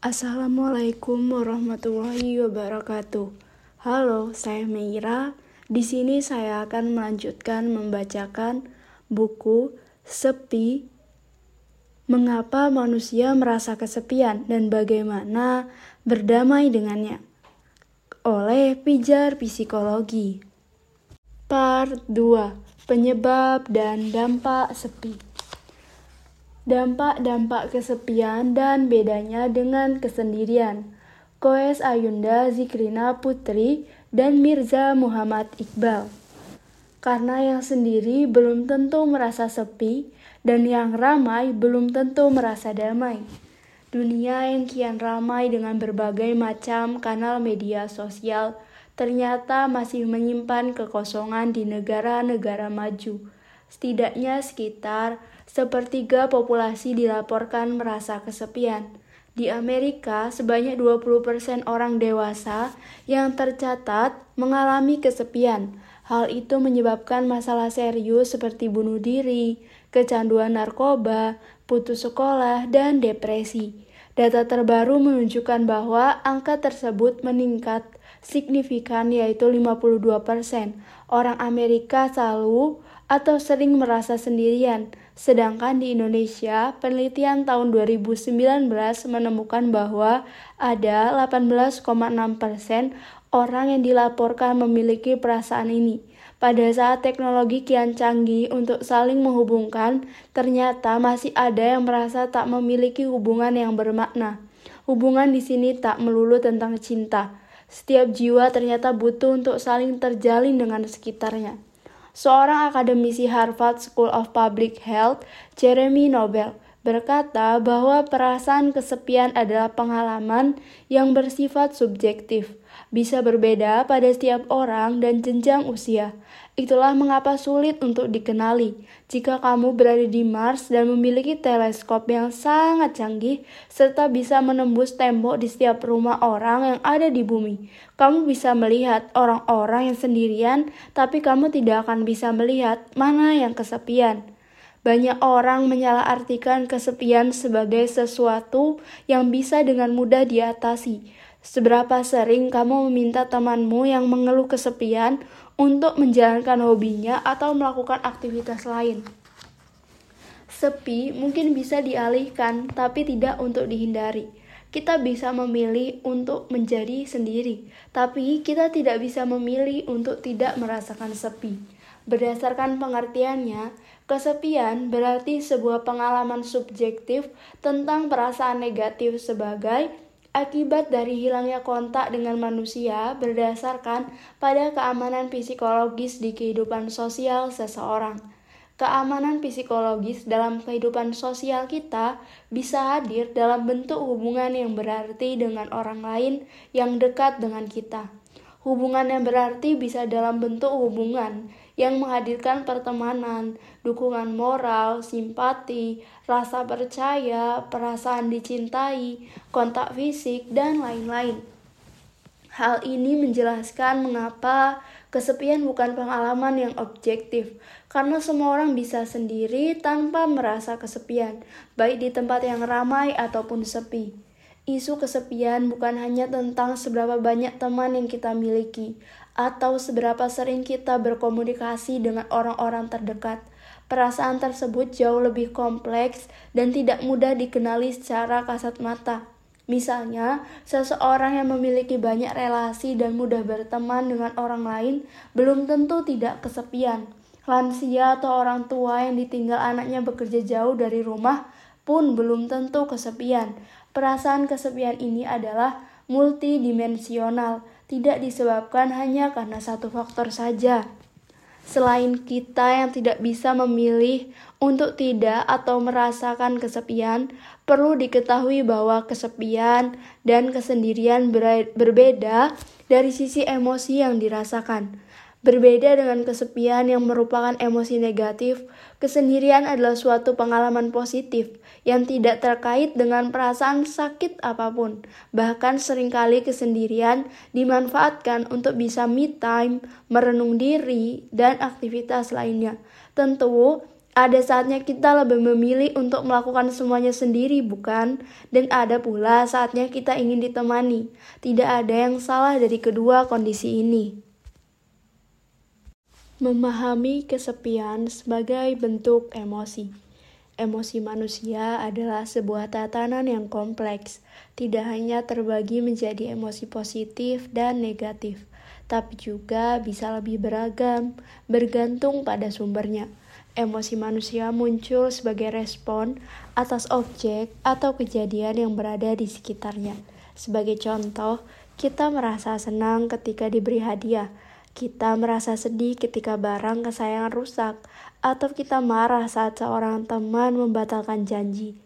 Assalamualaikum warahmatullahi wabarakatuh. Halo, saya Meira. Di sini saya akan melanjutkan membacakan buku Sepi Mengapa Manusia Merasa Kesepian dan Bagaimana Berdamai Dengannya oleh Pijar Psikologi. Part 2. Penyebab dan dampak sepi. Dampak-dampak kesepian dan bedanya dengan kesendirian. Koes Ayunda Zikrina Putri dan Mirza Muhammad Iqbal. Karena yang sendiri belum tentu merasa sepi dan yang ramai belum tentu merasa damai. Dunia yang kian ramai dengan berbagai macam kanal media sosial ternyata masih menyimpan kekosongan di negara-negara maju. Setidaknya sekitar sepertiga populasi dilaporkan merasa kesepian. Di Amerika, sebanyak 20% orang dewasa yang tercatat mengalami kesepian. Hal itu menyebabkan masalah serius seperti bunuh diri, kecanduan narkoba, putus sekolah, dan depresi. Data terbaru menunjukkan bahwa angka tersebut meningkat signifikan yaitu 52%. Orang Amerika selalu atau sering merasa sendirian. Sedangkan di Indonesia, penelitian tahun 2019 menemukan bahwa ada 18,6 persen orang yang dilaporkan memiliki perasaan ini. Pada saat teknologi kian canggih untuk saling menghubungkan, ternyata masih ada yang merasa tak memiliki hubungan yang bermakna. Hubungan di sini tak melulu tentang cinta. Setiap jiwa ternyata butuh untuk saling terjalin dengan sekitarnya seorang akademisi Harvard School of Public Health, Jeremy Nobel, berkata bahwa perasaan kesepian adalah pengalaman yang bersifat subjektif, bisa berbeda pada setiap orang dan jenjang usia. Itulah mengapa sulit untuk dikenali. Jika kamu berada di Mars dan memiliki teleskop yang sangat canggih, serta bisa menembus tembok di setiap rumah orang yang ada di bumi, kamu bisa melihat orang-orang yang sendirian, tapi kamu tidak akan bisa melihat mana yang kesepian. Banyak orang menyalahartikan kesepian sebagai sesuatu yang bisa dengan mudah diatasi. Seberapa sering kamu meminta temanmu yang mengeluh kesepian untuk menjalankan hobinya atau melakukan aktivitas lain. Sepi mungkin bisa dialihkan, tapi tidak untuk dihindari. Kita bisa memilih untuk menjadi sendiri, tapi kita tidak bisa memilih untuk tidak merasakan sepi. Berdasarkan pengertiannya, kesepian berarti sebuah pengalaman subjektif tentang perasaan negatif sebagai Akibat dari hilangnya kontak dengan manusia berdasarkan pada keamanan psikologis di kehidupan sosial seseorang. Keamanan psikologis dalam kehidupan sosial kita bisa hadir dalam bentuk hubungan yang berarti dengan orang lain yang dekat dengan kita. Hubungan yang berarti bisa dalam bentuk hubungan yang menghadirkan pertemanan, dukungan moral, simpati, rasa percaya, perasaan dicintai, kontak fisik, dan lain-lain. Hal ini menjelaskan mengapa kesepian bukan pengalaman yang objektif, karena semua orang bisa sendiri tanpa merasa kesepian, baik di tempat yang ramai ataupun sepi. Isu kesepian bukan hanya tentang seberapa banyak teman yang kita miliki, atau seberapa sering kita berkomunikasi dengan orang-orang terdekat. Perasaan tersebut jauh lebih kompleks dan tidak mudah dikenali secara kasat mata. Misalnya, seseorang yang memiliki banyak relasi dan mudah berteman dengan orang lain belum tentu tidak kesepian. Lansia atau orang tua yang ditinggal anaknya bekerja jauh dari rumah pun belum tentu kesepian. Perasaan kesepian ini adalah multidimensional, tidak disebabkan hanya karena satu faktor saja. Selain kita yang tidak bisa memilih untuk tidak atau merasakan kesepian, perlu diketahui bahwa kesepian dan kesendirian berbeda dari sisi emosi yang dirasakan. Berbeda dengan kesepian yang merupakan emosi negatif, kesendirian adalah suatu pengalaman positif yang tidak terkait dengan perasaan sakit apa pun. Bahkan sering kali kesendirian dimanfaatkan untuk bisa me time, merenung diri, dan aktivitas lainnya. Tentu, Ada saatnya kita lebih memilih untuk melakukan semuanya sendiri, bukan? Dan ada pula saatnya kita ingin ditemani. Tidak ada yang salah dari kedua kondisi ini. Memahami kesepian sebagai bentuk emosi. Emosi manusia adalah sebuah tatanan yang kompleks, tidak hanya terbagi menjadi emosi positif dan negatif, tapi juga bisa lebih beragam, bergantung pada sumbernya. Emosi manusia muncul sebagai respon atas objek atau kejadian yang berada di sekitarnya. Sebagai contoh, kita merasa senang ketika diberi hadiah, kita merasa sedih ketika barang kesayangan rusak, atau kita marah saat seorang teman membatalkan janji.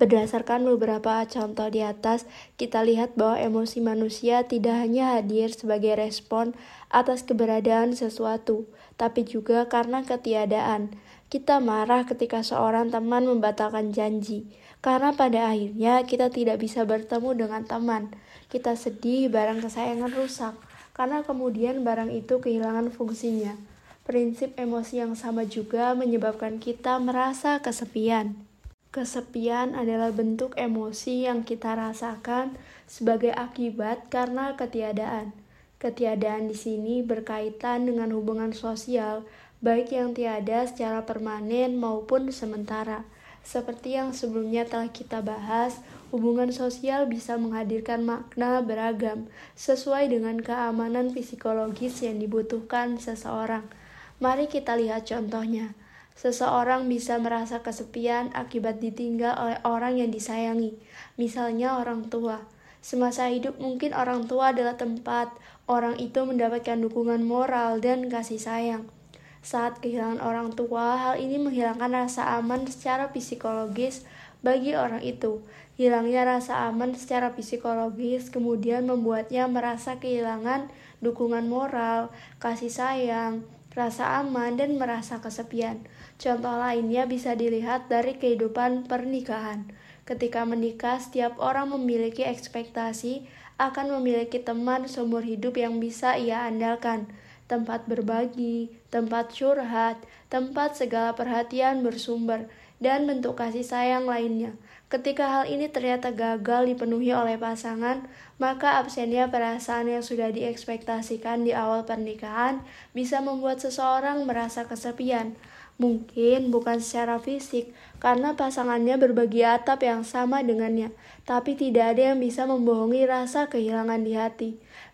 Berdasarkan beberapa contoh di atas, kita lihat bahwa emosi manusia tidak hanya hadir sebagai respon atas keberadaan sesuatu, tapi juga karena ketiadaan. Kita marah ketika seorang teman membatalkan janji, karena pada akhirnya kita tidak bisa bertemu dengan teman. Kita sedih barang kesayangan rusak, karena kemudian barang itu kehilangan fungsinya. Prinsip emosi yang sama juga menyebabkan kita merasa kesepian. Kesepian adalah bentuk emosi yang kita rasakan sebagai akibat karena ketiadaan. Ketiadaan di sini berkaitan dengan hubungan sosial baik yang tiada secara permanen maupun sementara. Seperti yang sebelumnya telah kita bahas, hubungan sosial bisa menghadirkan makna beragam sesuai dengan keamanan psikologis yang dibutuhkan seseorang. Mari kita lihat contohnya. Seseorang bisa merasa kesepian akibat ditinggal oleh orang yang disayangi, misalnya orang tua. Semasa hidup mungkin orang tua adalah tempat orang itu mendapatkan dukungan moral dan kasih sayang. Saat kehilangan orang tua, hal ini menghilangkan rasa aman secara psikologis bagi orang itu. Hilangnya rasa aman secara psikologis kemudian membuatnya merasa kehilangan dukungan moral, kasih sayang, rasa aman, dan merasa kesepian. Contoh lainnya bisa dilihat dari kehidupan pernikahan. Ketika menikah, setiap orang memiliki ekspektasi akan memiliki teman seumur hidup yang bisa ia andalkan tempat berbagi, tempat curhat, tempat segala perhatian bersumber, dan bentuk kasih sayang lainnya. Ketika hal ini ternyata gagal dipenuhi oleh pasangan, maka absennya perasaan yang sudah diekspektasikan di awal pernikahan bisa membuat seseorang merasa kesepian. Mungkin bukan secara fisik, karena pasangannya berbagi atap yang sama dengannya, tapi tidak ada yang bisa membohongi rasa kehilangan di hati.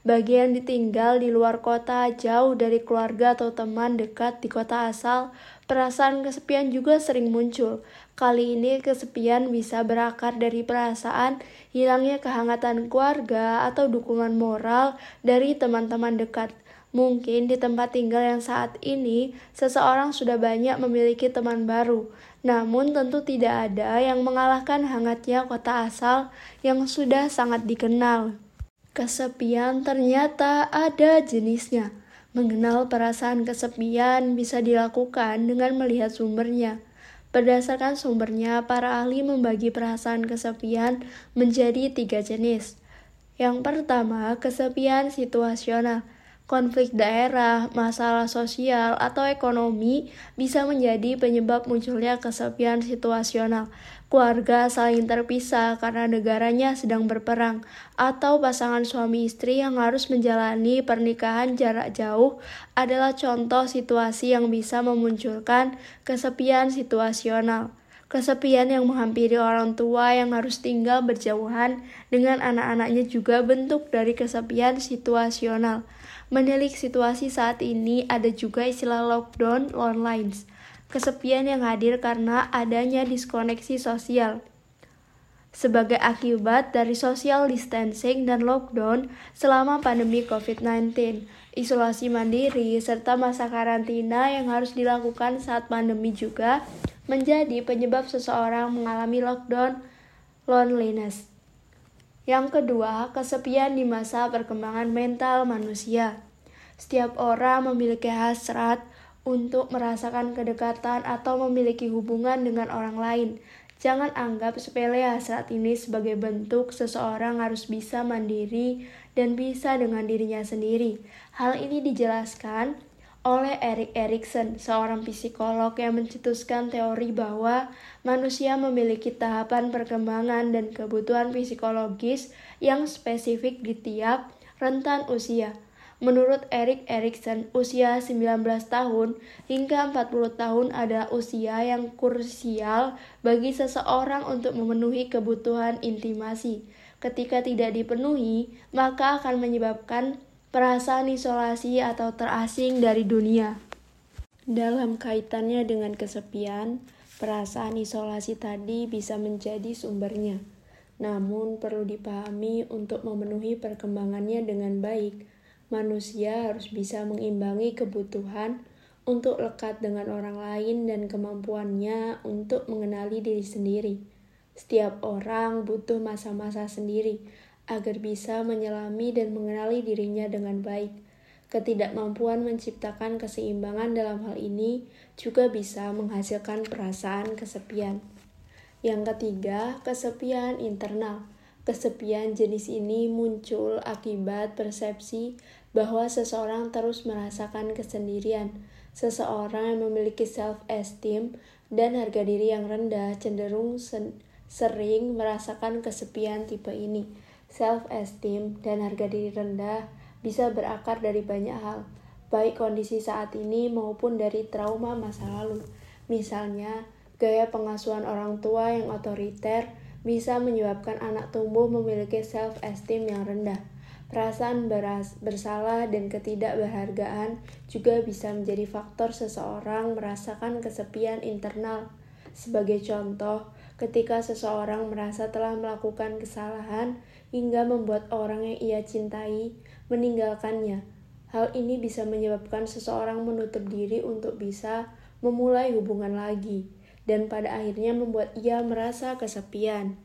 Bagi yang ditinggal di luar kota, jauh dari keluarga atau teman dekat di kota asal, perasaan kesepian juga sering muncul. Kali ini kesepian bisa berakar dari perasaan hilangnya kehangatan keluarga atau dukungan moral dari teman-teman dekat. Mungkin di tempat tinggal yang saat ini, seseorang sudah banyak memiliki teman baru, namun tentu tidak ada yang mengalahkan hangatnya kota asal yang sudah sangat dikenal. Kesepian ternyata ada jenisnya. Mengenal perasaan kesepian bisa dilakukan dengan melihat sumbernya. Berdasarkan sumbernya, para ahli membagi perasaan kesepian menjadi tiga jenis. Yang pertama, kesepian situasional konflik daerah, masalah sosial, atau ekonomi bisa menjadi penyebab munculnya kesepian situasional. Keluarga saling terpisah karena negaranya sedang berperang, atau pasangan suami istri yang harus menjalani pernikahan jarak jauh adalah contoh situasi yang bisa memunculkan kesepian situasional. Kesepian yang menghampiri orang tua yang harus tinggal berjauhan dengan anak-anaknya juga bentuk dari kesepian situasional. Menilik situasi saat ini ada juga istilah lockdown online, kesepian yang hadir karena adanya diskoneksi sosial. Sebagai akibat dari social distancing dan lockdown selama pandemi COVID-19, isolasi mandiri, serta masa karantina yang harus dilakukan saat pandemi juga menjadi penyebab seseorang mengalami lockdown loneliness. Yang kedua, kesepian di masa perkembangan mental manusia. Setiap orang memiliki hasrat untuk merasakan kedekatan atau memiliki hubungan dengan orang lain. Jangan anggap sepele hasrat ini sebagai bentuk seseorang harus bisa mandiri dan bisa dengan dirinya sendiri. Hal ini dijelaskan oleh Erik Erikson, seorang psikolog yang mencetuskan teori bahwa manusia memiliki tahapan perkembangan dan kebutuhan psikologis yang spesifik di tiap rentan usia. Menurut Erik Erikson, usia 19 tahun hingga 40 tahun adalah usia yang krusial bagi seseorang untuk memenuhi kebutuhan intimasi. Ketika tidak dipenuhi, maka akan menyebabkan perasaan isolasi atau terasing dari dunia. Dalam kaitannya dengan kesepian, perasaan isolasi tadi bisa menjadi sumbernya. Namun perlu dipahami untuk memenuhi perkembangannya dengan baik manusia harus bisa mengimbangi kebutuhan untuk lekat dengan orang lain dan kemampuannya untuk mengenali diri sendiri. Setiap orang butuh masa-masa sendiri agar bisa menyelami dan mengenali dirinya dengan baik. Ketidakmampuan menciptakan keseimbangan dalam hal ini juga bisa menghasilkan perasaan kesepian. Yang ketiga, kesepian internal. Kesepian jenis ini muncul akibat persepsi bahwa seseorang terus merasakan kesendirian. Seseorang yang memiliki self-esteem dan harga diri yang rendah cenderung sering merasakan kesepian tipe ini. Self-esteem dan harga diri rendah bisa berakar dari banyak hal, baik kondisi saat ini maupun dari trauma masa lalu. Misalnya, gaya pengasuhan orang tua yang otoriter, bisa menyebabkan anak tumbuh memiliki self-esteem yang rendah. Perasaan beras, bersalah dan ketidakberhargaan juga bisa menjadi faktor seseorang merasakan kesepian internal. Sebagai contoh, ketika seseorang merasa telah melakukan kesalahan hingga membuat orang yang ia cintai meninggalkannya. Hal ini bisa menyebabkan seseorang menutup diri untuk bisa memulai hubungan lagi dan pada akhirnya membuat ia merasa kesepian.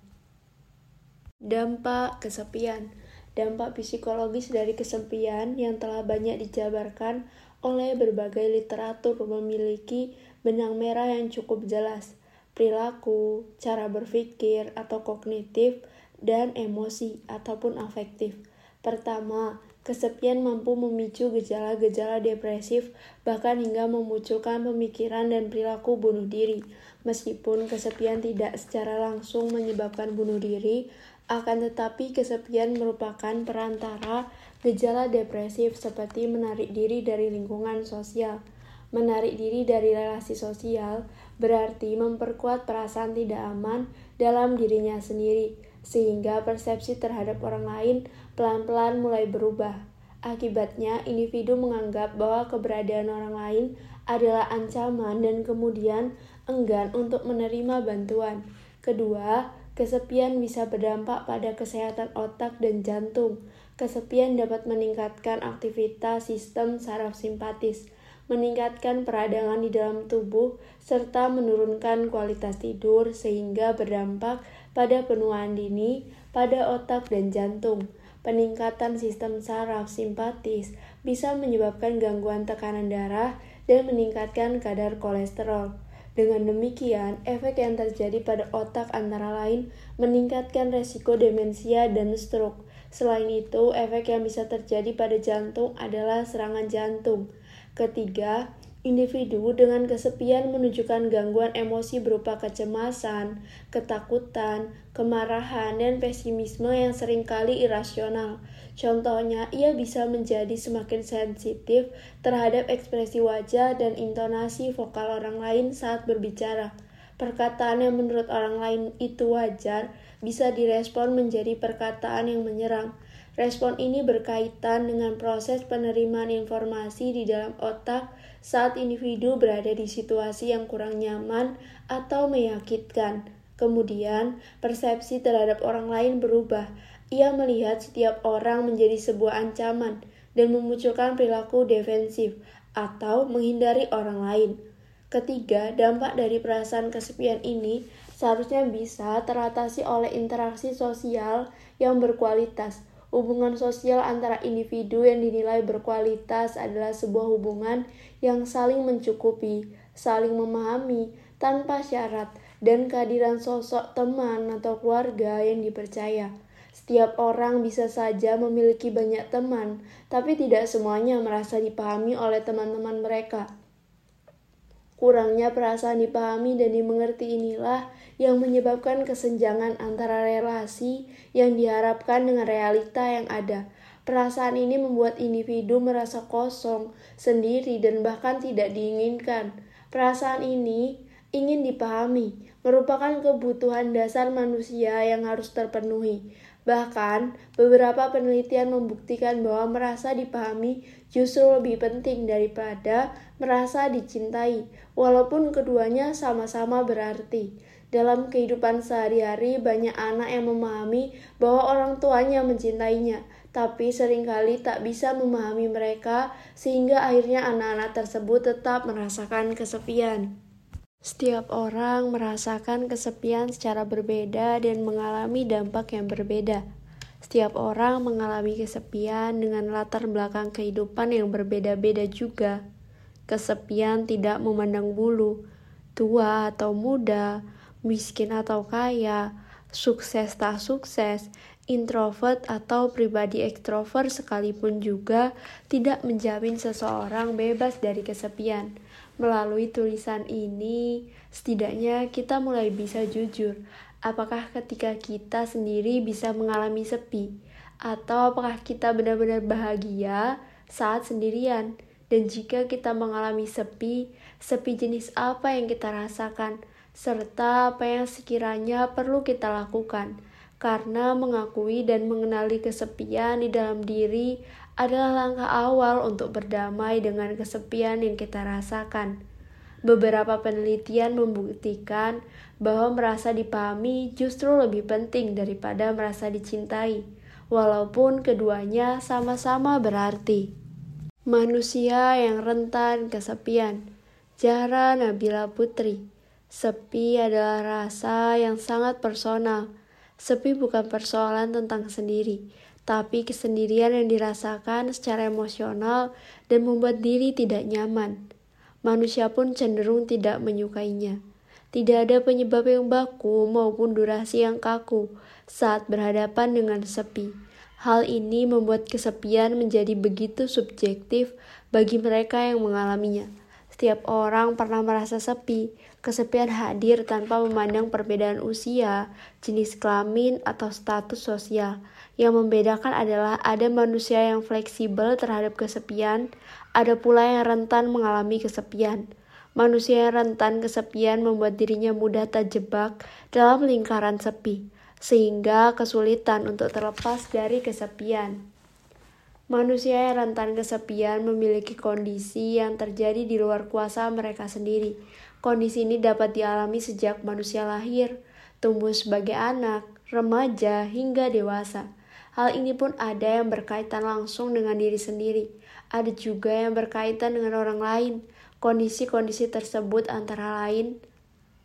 Dampak kesepian Dampak psikologis dari kesepian yang telah banyak dijabarkan oleh berbagai literatur memiliki benang merah yang cukup jelas, perilaku, cara berpikir atau kognitif, dan emosi ataupun afektif. Pertama, Kesepian mampu memicu gejala-gejala depresif, bahkan hingga memunculkan pemikiran dan perilaku bunuh diri. Meskipun kesepian tidak secara langsung menyebabkan bunuh diri, akan tetapi kesepian merupakan perantara gejala depresif seperti menarik diri dari lingkungan sosial. Menarik diri dari relasi sosial berarti memperkuat perasaan tidak aman dalam dirinya sendiri sehingga persepsi terhadap orang lain pelan-pelan mulai berubah. Akibatnya, individu menganggap bahwa keberadaan orang lain adalah ancaman dan kemudian enggan untuk menerima bantuan. Kedua, kesepian bisa berdampak pada kesehatan otak dan jantung. Kesepian dapat meningkatkan aktivitas sistem saraf simpatis, meningkatkan peradangan di dalam tubuh, serta menurunkan kualitas tidur sehingga berdampak pada penuaan dini pada otak dan jantung. Peningkatan sistem saraf simpatis bisa menyebabkan gangguan tekanan darah dan meningkatkan kadar kolesterol. Dengan demikian, efek yang terjadi pada otak antara lain meningkatkan resiko demensia dan stroke. Selain itu, efek yang bisa terjadi pada jantung adalah serangan jantung. Ketiga, Individu dengan kesepian menunjukkan gangguan emosi berupa kecemasan, ketakutan, kemarahan, dan pesimisme yang sering kali irasional. Contohnya, ia bisa menjadi semakin sensitif terhadap ekspresi wajah dan intonasi vokal orang lain saat berbicara. Perkataan yang menurut orang lain itu wajar bisa direspon menjadi perkataan yang menyerang. Respon ini berkaitan dengan proses penerimaan informasi di dalam otak saat individu berada di situasi yang kurang nyaman atau menyakitkan. Kemudian, persepsi terhadap orang lain berubah. Ia melihat setiap orang menjadi sebuah ancaman dan memunculkan perilaku defensif atau menghindari orang lain. Ketiga, dampak dari perasaan kesepian ini seharusnya bisa teratasi oleh interaksi sosial yang berkualitas Hubungan sosial antara individu yang dinilai berkualitas adalah sebuah hubungan yang saling mencukupi, saling memahami tanpa syarat, dan kehadiran sosok teman atau keluarga yang dipercaya. Setiap orang bisa saja memiliki banyak teman, tapi tidak semuanya merasa dipahami oleh teman-teman mereka. Kurangnya perasaan dipahami dan dimengerti inilah yang menyebabkan kesenjangan antara relasi yang diharapkan dengan realita yang ada. Perasaan ini membuat individu merasa kosong, sendiri, dan bahkan tidak diinginkan. Perasaan ini ingin dipahami, merupakan kebutuhan dasar manusia yang harus terpenuhi. Bahkan, beberapa penelitian membuktikan bahwa merasa dipahami justru lebih penting daripada merasa dicintai, walaupun keduanya sama-sama berarti. Dalam kehidupan sehari-hari, banyak anak yang memahami bahwa orang tuanya mencintainya, tapi sering kali tak bisa memahami mereka, sehingga akhirnya anak-anak tersebut tetap merasakan kesepian. Setiap orang merasakan kesepian secara berbeda dan mengalami dampak yang berbeda. Setiap orang mengalami kesepian dengan latar belakang kehidupan yang berbeda-beda juga. Kesepian tidak memandang bulu, tua atau muda, miskin atau kaya, sukses tak sukses, introvert atau pribadi ekstrovert sekalipun juga tidak menjamin seseorang bebas dari kesepian. Melalui tulisan ini, setidaknya kita mulai bisa jujur. Apakah ketika kita sendiri bisa mengalami sepi, atau apakah kita benar-benar bahagia saat sendirian? Dan jika kita mengalami sepi, sepi jenis apa yang kita rasakan, serta apa yang sekiranya perlu kita lakukan? Karena mengakui dan mengenali kesepian di dalam diri adalah langkah awal untuk berdamai dengan kesepian yang kita rasakan. Beberapa penelitian membuktikan bahwa merasa dipahami justru lebih penting daripada merasa dicintai, walaupun keduanya sama-sama berarti. Manusia yang rentan kesepian. Jara Nabila Putri. Sepi adalah rasa yang sangat personal. Sepi bukan persoalan tentang sendiri, tapi kesendirian yang dirasakan secara emosional dan membuat diri tidak nyaman. Manusia pun cenderung tidak menyukainya. Tidak ada penyebab yang baku maupun durasi yang kaku saat berhadapan dengan sepi. Hal ini membuat kesepian menjadi begitu subjektif bagi mereka yang mengalaminya. Setiap orang pernah merasa sepi. Kesepian hadir tanpa memandang perbedaan usia, jenis kelamin, atau status sosial. Yang membedakan adalah ada manusia yang fleksibel terhadap kesepian, ada pula yang rentan mengalami kesepian. Manusia yang rentan kesepian membuat dirinya mudah terjebak dalam lingkaran sepi, sehingga kesulitan untuk terlepas dari kesepian. Manusia yang rentan kesepian memiliki kondisi yang terjadi di luar kuasa mereka sendiri. Kondisi ini dapat dialami sejak manusia lahir, tumbuh sebagai anak, remaja, hingga dewasa. Hal ini pun ada yang berkaitan langsung dengan diri sendiri, ada juga yang berkaitan dengan orang lain. Kondisi-kondisi tersebut antara lain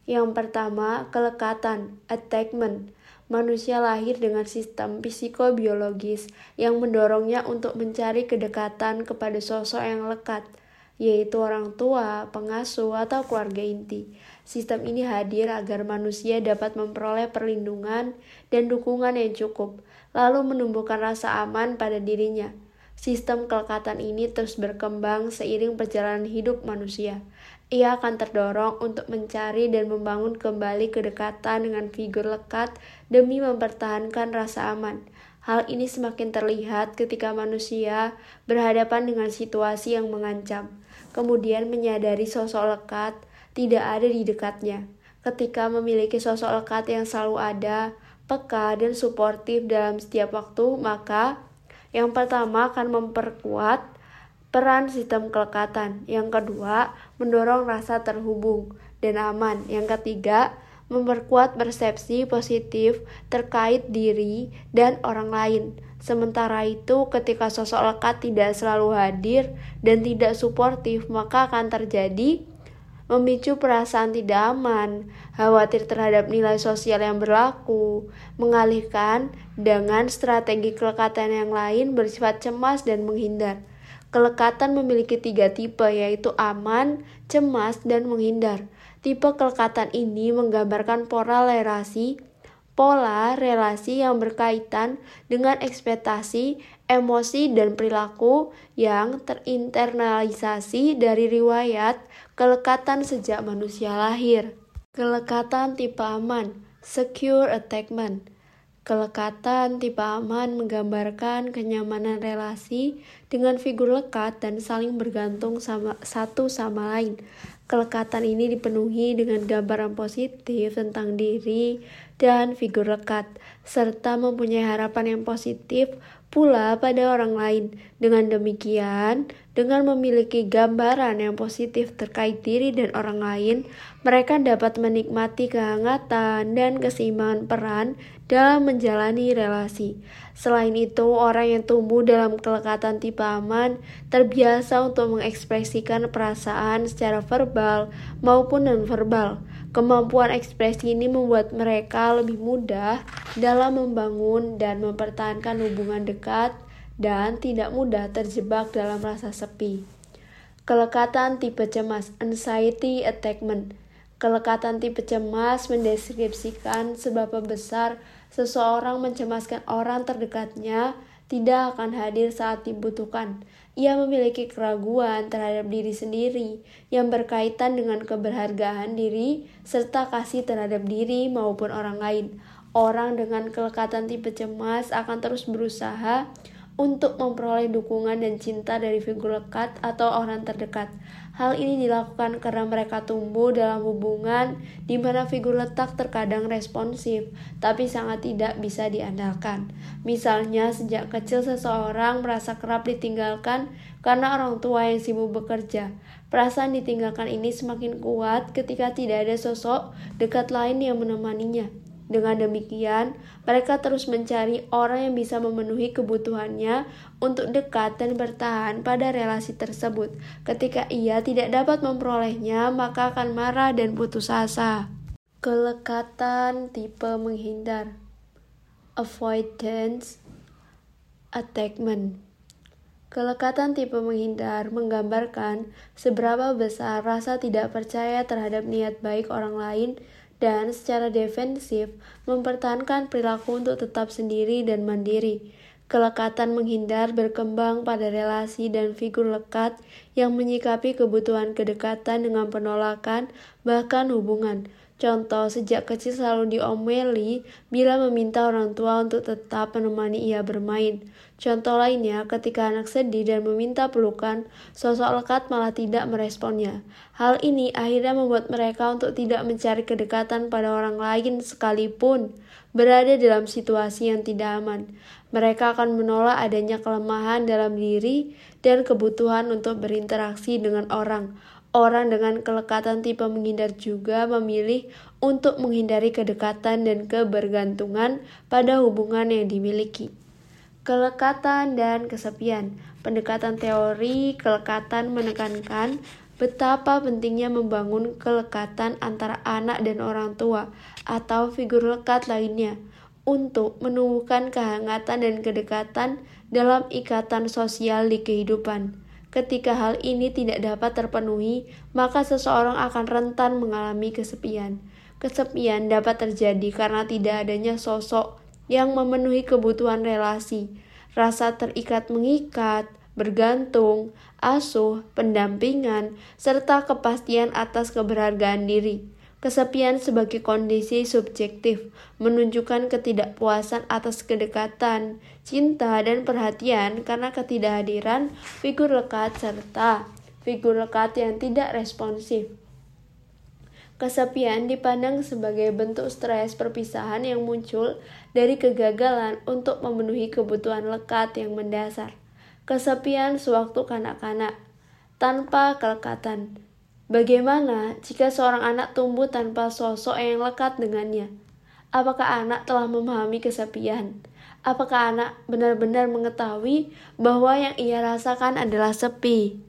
yang pertama, kelekatan, attachment. Manusia lahir dengan sistem psikobiologis yang mendorongnya untuk mencari kedekatan kepada sosok yang lekat, yaitu orang tua, pengasuh, atau keluarga inti. Sistem ini hadir agar manusia dapat memperoleh perlindungan dan dukungan yang cukup, lalu menumbuhkan rasa aman pada dirinya. Sistem kelekatan ini terus berkembang seiring perjalanan hidup manusia ia akan terdorong untuk mencari dan membangun kembali kedekatan dengan figur lekat demi mempertahankan rasa aman. Hal ini semakin terlihat ketika manusia berhadapan dengan situasi yang mengancam, kemudian menyadari sosok lekat tidak ada di dekatnya. Ketika memiliki sosok lekat yang selalu ada, peka, dan suportif dalam setiap waktu, maka yang pertama akan memperkuat Peran sistem kelekatan. Yang kedua, mendorong rasa terhubung dan aman. Yang ketiga, memperkuat persepsi positif terkait diri dan orang lain. Sementara itu, ketika sosok lekat tidak selalu hadir dan tidak suportif, maka akan terjadi memicu perasaan tidak aman, khawatir terhadap nilai sosial yang berlaku, mengalihkan dengan strategi kelekatan yang lain bersifat cemas dan menghindar. Kelekatan memiliki tiga tipe, yaitu aman, cemas, dan menghindar. Tipe kelekatan ini menggambarkan pola lerasi pola relasi yang berkaitan dengan ekspektasi, emosi, dan perilaku yang terinternalisasi dari riwayat kelekatan sejak manusia lahir. Kelekatan tipe aman, secure attachment. Kelekatan tipe aman menggambarkan kenyamanan relasi dengan figur lekat dan saling bergantung sama, satu sama lain. Kelekatan ini dipenuhi dengan gambaran positif tentang diri dan figur lekat, serta mempunyai harapan yang positif pula pada orang lain. Dengan demikian, dengan memiliki gambaran yang positif terkait diri dan orang lain, mereka dapat menikmati kehangatan dan keseimbangan peran dalam menjalani relasi. Selain itu, orang yang tumbuh dalam kelekatan tipe aman terbiasa untuk mengekspresikan perasaan secara verbal maupun non-verbal. Kemampuan ekspresi ini membuat mereka lebih mudah dalam membangun dan mempertahankan hubungan dekat dan tidak mudah terjebak dalam rasa sepi. Kelekatan tipe cemas, anxiety attachment. Kelekatan tipe cemas mendeskripsikan seberapa besar seseorang mencemaskan orang terdekatnya tidak akan hadir saat dibutuhkan. Ia memiliki keraguan terhadap diri sendiri yang berkaitan dengan keberhargaan diri serta kasih terhadap diri maupun orang lain. Orang dengan kelekatan tipe cemas akan terus berusaha untuk memperoleh dukungan dan cinta dari figur lekat atau orang terdekat. Hal ini dilakukan karena mereka tumbuh dalam hubungan di mana figur letak terkadang responsif, tapi sangat tidak bisa diandalkan. Misalnya, sejak kecil seseorang merasa kerap ditinggalkan karena orang tua yang sibuk bekerja. Perasaan ditinggalkan ini semakin kuat ketika tidak ada sosok dekat lain yang menemaninya. Dengan demikian, mereka terus mencari orang yang bisa memenuhi kebutuhannya untuk dekat dan bertahan pada relasi tersebut. Ketika ia tidak dapat memperolehnya, maka akan marah dan putus asa. Kelekatan tipe menghindar avoidance attachment Kelekatan tipe menghindar menggambarkan seberapa besar rasa tidak percaya terhadap niat baik orang lain dan secara defensif mempertahankan perilaku untuk tetap sendiri dan mandiri. Kelekatan menghindar berkembang pada relasi dan figur lekat yang menyikapi kebutuhan kedekatan dengan penolakan, bahkan hubungan. Contoh, sejak kecil selalu diomeli bila meminta orang tua untuk tetap menemani ia bermain. Contoh lainnya, ketika anak sedih dan meminta pelukan, sosok lekat malah tidak meresponnya. Hal ini akhirnya membuat mereka untuk tidak mencari kedekatan pada orang lain sekalipun berada dalam situasi yang tidak aman. Mereka akan menolak adanya kelemahan dalam diri dan kebutuhan untuk berinteraksi dengan orang. Orang dengan kelekatan tipe menghindar juga memilih untuk menghindari kedekatan dan kebergantungan pada hubungan yang dimiliki. Kelekatan dan kesepian. Pendekatan teori kelekatan menekankan betapa pentingnya membangun kelekatan antara anak dan orang tua atau figur lekat lainnya untuk menumbuhkan kehangatan dan kedekatan dalam ikatan sosial di kehidupan. Ketika hal ini tidak dapat terpenuhi, maka seseorang akan rentan mengalami kesepian. Kesepian dapat terjadi karena tidak adanya sosok yang memenuhi kebutuhan relasi, rasa terikat mengikat, bergantung, asuh, pendampingan, serta kepastian atas keberhargaan diri. Kesepian sebagai kondisi subjektif menunjukkan ketidakpuasan atas kedekatan, cinta, dan perhatian karena ketidakhadiran figur lekat serta figur lekat yang tidak responsif. Kesepian dipandang sebagai bentuk stres perpisahan yang muncul dari kegagalan untuk memenuhi kebutuhan lekat yang mendasar. Kesepian sewaktu kanak-kanak tanpa kelekatan Bagaimana jika seorang anak tumbuh tanpa sosok yang lekat dengannya? Apakah anak telah memahami kesepian? Apakah anak benar-benar mengetahui bahwa yang ia rasakan adalah sepi?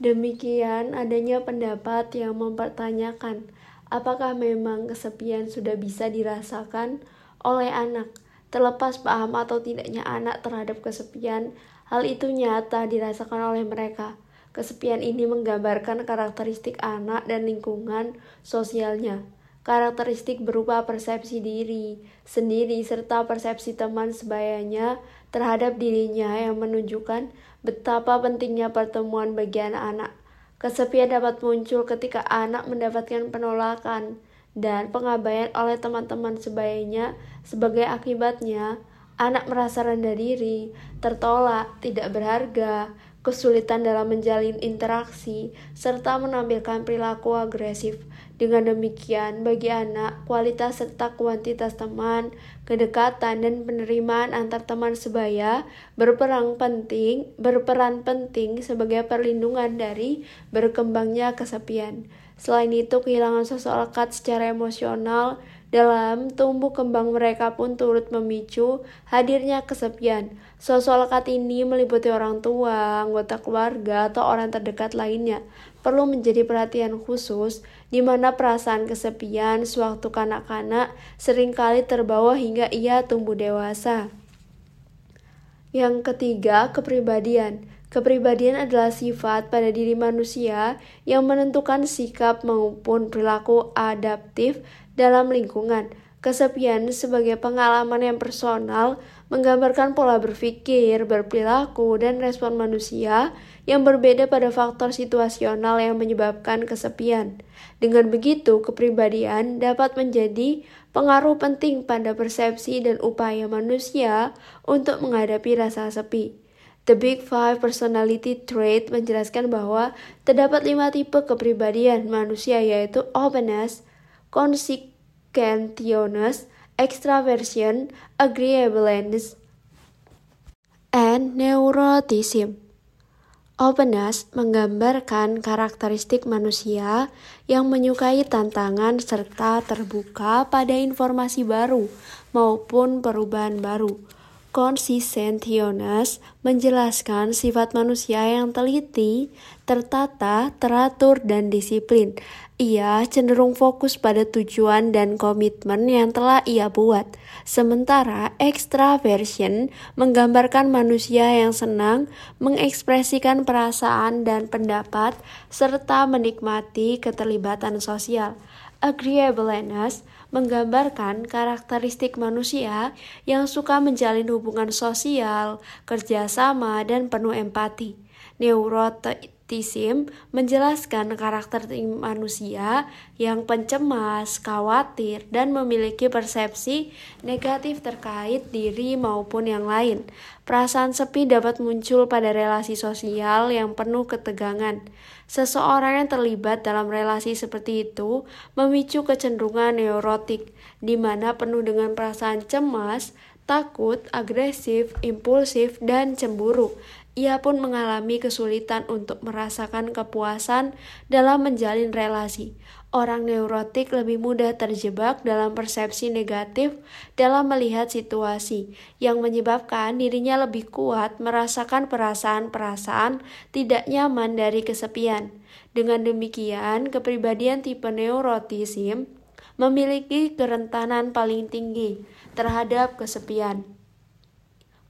Demikian adanya pendapat yang mempertanyakan apakah memang kesepian sudah bisa dirasakan oleh anak. Terlepas paham atau tidaknya anak terhadap kesepian, hal itu nyata dirasakan oleh mereka. Kesepian ini menggambarkan karakteristik anak dan lingkungan sosialnya. karakteristik berupa persepsi diri sendiri serta persepsi teman sebayanya terhadap dirinya yang menunjukkan betapa pentingnya pertemuan bagi anak-anak. Kesepian dapat muncul ketika anak mendapatkan penolakan dan pengabaian oleh teman-teman sebayanya sebagai akibatnya anak merasa rendah diri, tertolak, tidak berharga, kesulitan dalam menjalin interaksi, serta menampilkan perilaku agresif. Dengan demikian, bagi anak, kualitas serta kuantitas teman, kedekatan, dan penerimaan antar teman sebaya berperan penting, berperan penting sebagai perlindungan dari berkembangnya kesepian. Selain itu, kehilangan sosok lekat secara emosional dalam tumbuh kembang mereka pun turut memicu hadirnya kesepian. Sosok lekat ini meliputi orang tua, anggota keluarga, atau orang terdekat lainnya. Perlu menjadi perhatian khusus di mana perasaan kesepian sewaktu kanak-kanak sering kali terbawa hingga ia tumbuh dewasa. Yang ketiga, kepribadian. Kepribadian adalah sifat pada diri manusia yang menentukan sikap maupun perilaku adaptif dalam lingkungan. Kesepian sebagai pengalaman yang personal menggambarkan pola berpikir, berperilaku, dan respon manusia yang berbeda pada faktor situasional yang menyebabkan kesepian. Dengan begitu, kepribadian dapat menjadi pengaruh penting pada persepsi dan upaya manusia untuk menghadapi rasa sepi. The Big Five Personality Trait menjelaskan bahwa terdapat lima tipe kepribadian manusia yaitu openness, consequentiousness, extraversion, agreeableness, and neuroticism. Openness menggambarkan karakteristik manusia yang menyukai tantangan serta terbuka pada informasi baru maupun perubahan baru. Conscientiousness menjelaskan sifat manusia yang teliti, tertata, teratur, dan disiplin. Ia cenderung fokus pada tujuan dan komitmen yang telah ia buat. Sementara extraversion menggambarkan manusia yang senang mengekspresikan perasaan dan pendapat serta menikmati keterlibatan sosial. Agreeableness menggambarkan karakteristik manusia yang suka menjalin hubungan sosial, kerjasama, dan penuh empati. Neuroticism menjelaskan karakter manusia yang pencemas, khawatir, dan memiliki persepsi negatif terkait diri maupun yang lain. Perasaan sepi dapat muncul pada relasi sosial yang penuh ketegangan. Seseorang yang terlibat dalam relasi seperti itu memicu kecenderungan neurotik, di mana penuh dengan perasaan cemas, takut, agresif, impulsif, dan cemburu. Ia pun mengalami kesulitan untuk merasakan kepuasan dalam menjalin relasi. Orang neurotik lebih mudah terjebak dalam persepsi negatif dalam melihat situasi, yang menyebabkan dirinya lebih kuat merasakan perasaan-perasaan tidak nyaman dari kesepian. Dengan demikian, kepribadian tipe neurotism memiliki kerentanan paling tinggi terhadap kesepian.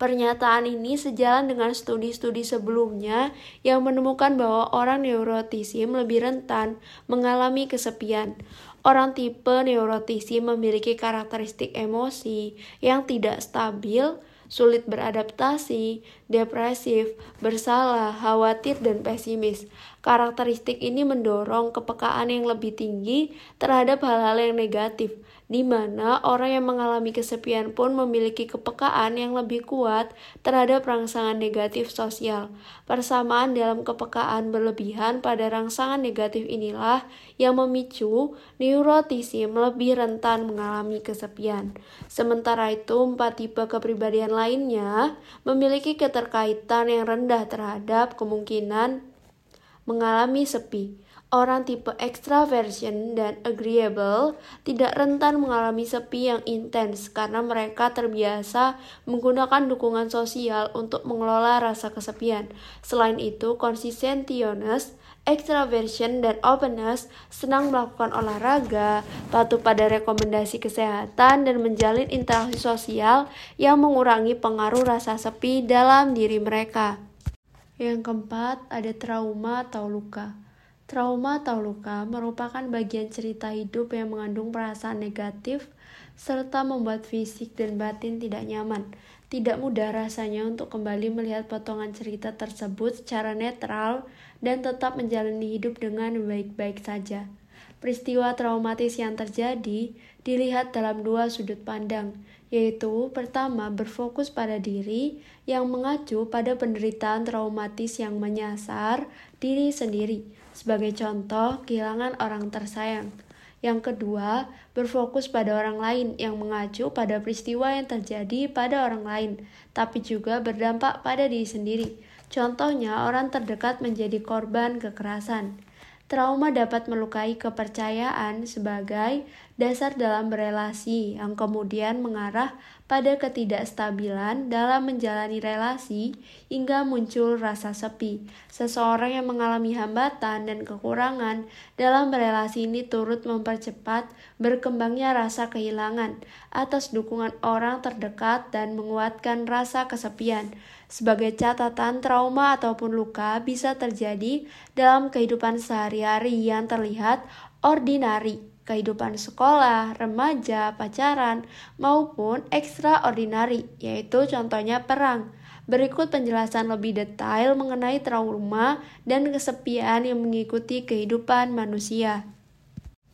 Pernyataan ini sejalan dengan studi-studi sebelumnya yang menemukan bahwa orang neurotism lebih rentan mengalami kesepian. Orang tipe neurotism memiliki karakteristik emosi yang tidak stabil, sulit beradaptasi, depresif, bersalah, khawatir, dan pesimis. Karakteristik ini mendorong kepekaan yang lebih tinggi terhadap hal-hal yang negatif, di mana orang yang mengalami kesepian pun memiliki kepekaan yang lebih kuat terhadap rangsangan negatif sosial. Persamaan dalam kepekaan berlebihan pada rangsangan negatif inilah yang memicu neurotisme lebih rentan mengalami kesepian. Sementara itu, empat tipe kepribadian lainnya memiliki keterkaitan yang rendah terhadap kemungkinan mengalami sepi. Orang tipe extraversion dan agreeable tidak rentan mengalami sepi yang intens karena mereka terbiasa menggunakan dukungan sosial untuk mengelola rasa kesepian. Selain itu, conscientiousness, extraversion, dan openness senang melakukan olahraga, patuh pada rekomendasi kesehatan, dan menjalin interaksi sosial yang mengurangi pengaruh rasa sepi dalam diri mereka. Yang keempat, ada trauma atau luka. Trauma atau luka merupakan bagian cerita hidup yang mengandung perasaan negatif serta membuat fisik dan batin tidak nyaman. Tidak mudah rasanya untuk kembali melihat potongan cerita tersebut secara netral dan tetap menjalani hidup dengan baik-baik saja. Peristiwa traumatis yang terjadi dilihat dalam dua sudut pandang, yaitu pertama berfokus pada diri yang mengacu pada penderitaan traumatis yang menyasar diri sendiri, sebagai contoh kehilangan orang tersayang. Yang kedua, berfokus pada orang lain yang mengacu pada peristiwa yang terjadi pada orang lain, tapi juga berdampak pada diri sendiri. Contohnya, orang terdekat menjadi korban kekerasan. Trauma dapat melukai kepercayaan sebagai dasar dalam berelasi yang kemudian mengarah pada ketidakstabilan dalam menjalani relasi hingga muncul rasa sepi. Seseorang yang mengalami hambatan dan kekurangan dalam relasi ini turut mempercepat berkembangnya rasa kehilangan atas dukungan orang terdekat dan menguatkan rasa kesepian. Sebagai catatan, trauma ataupun luka bisa terjadi dalam kehidupan sehari-hari yang terlihat ordinari kehidupan sekolah, remaja, pacaran, maupun extraordinary, yaitu contohnya perang. Berikut penjelasan lebih detail mengenai trauma dan kesepian yang mengikuti kehidupan manusia.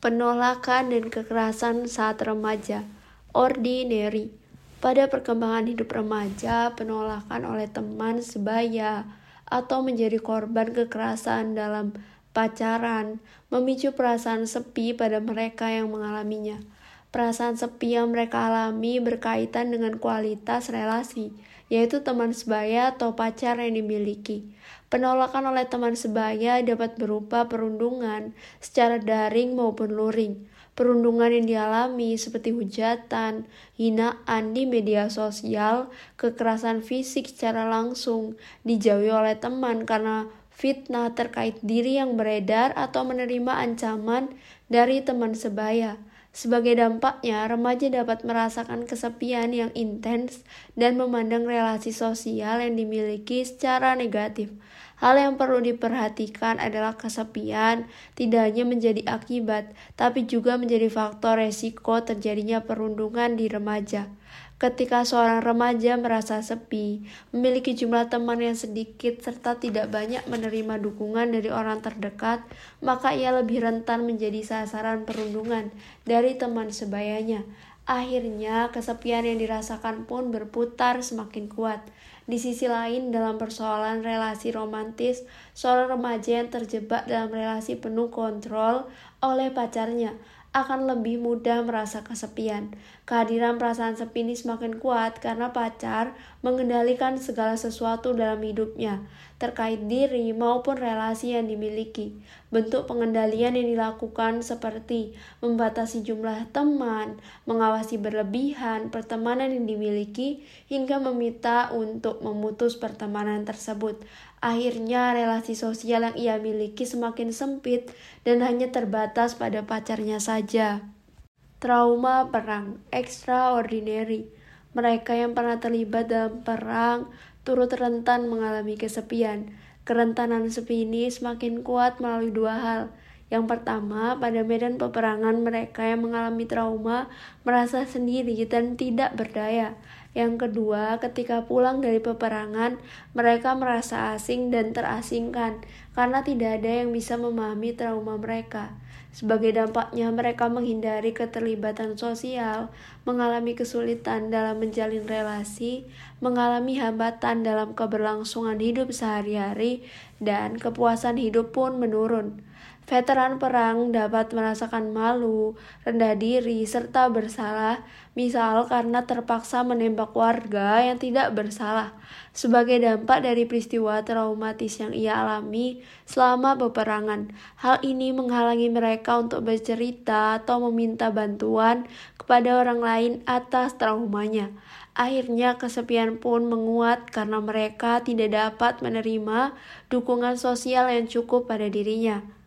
Penolakan dan kekerasan saat remaja. Ordinary. Pada perkembangan hidup remaja, penolakan oleh teman sebaya atau menjadi korban kekerasan dalam pacaran, memicu perasaan sepi pada mereka yang mengalaminya. Perasaan sepi yang mereka alami berkaitan dengan kualitas relasi, yaitu teman sebaya atau pacar yang dimiliki. Penolakan oleh teman sebaya dapat berupa perundungan secara daring maupun luring. Perundungan yang dialami seperti hujatan, hinaan di media sosial, kekerasan fisik secara langsung, dijauhi oleh teman karena fitnah terkait diri yang beredar atau menerima ancaman dari teman sebaya. Sebagai dampaknya, remaja dapat merasakan kesepian yang intens dan memandang relasi sosial yang dimiliki secara negatif. Hal yang perlu diperhatikan adalah kesepian tidak hanya menjadi akibat, tapi juga menjadi faktor resiko terjadinya perundungan di remaja. Ketika seorang remaja merasa sepi, memiliki jumlah teman yang sedikit, serta tidak banyak menerima dukungan dari orang terdekat, maka ia lebih rentan menjadi sasaran perundungan dari teman sebayanya. Akhirnya, kesepian yang dirasakan pun berputar semakin kuat. Di sisi lain, dalam persoalan relasi romantis, seorang remaja yang terjebak dalam relasi penuh kontrol oleh pacarnya akan lebih mudah merasa kesepian. Kehadiran perasaan sepi ini semakin kuat karena pacar mengendalikan segala sesuatu dalam hidupnya, terkait diri maupun relasi yang dimiliki. Bentuk pengendalian yang dilakukan seperti membatasi jumlah teman, mengawasi berlebihan pertemanan yang dimiliki, hingga meminta untuk memutus pertemanan tersebut. Akhirnya relasi sosial yang ia miliki semakin sempit dan hanya terbatas pada pacarnya saja. Trauma perang extraordinary. Mereka yang pernah terlibat dalam perang turut rentan mengalami kesepian. Kerentanan sepi ini semakin kuat melalui dua hal. Yang pertama, pada medan peperangan mereka yang mengalami trauma merasa sendiri dan tidak berdaya. Yang kedua, ketika pulang dari peperangan, mereka merasa asing dan terasingkan karena tidak ada yang bisa memahami trauma mereka. Sebagai dampaknya, mereka menghindari keterlibatan sosial, mengalami kesulitan dalam menjalin relasi, mengalami hambatan dalam keberlangsungan hidup sehari-hari, dan kepuasan hidup pun menurun. Veteran perang dapat merasakan malu, rendah diri, serta bersalah, misal karena terpaksa menembak warga yang tidak bersalah, sebagai dampak dari peristiwa traumatis yang ia alami selama peperangan. Hal ini menghalangi mereka untuk bercerita atau meminta bantuan kepada orang lain atas traumanya. Akhirnya kesepian pun menguat karena mereka tidak dapat menerima dukungan sosial yang cukup pada dirinya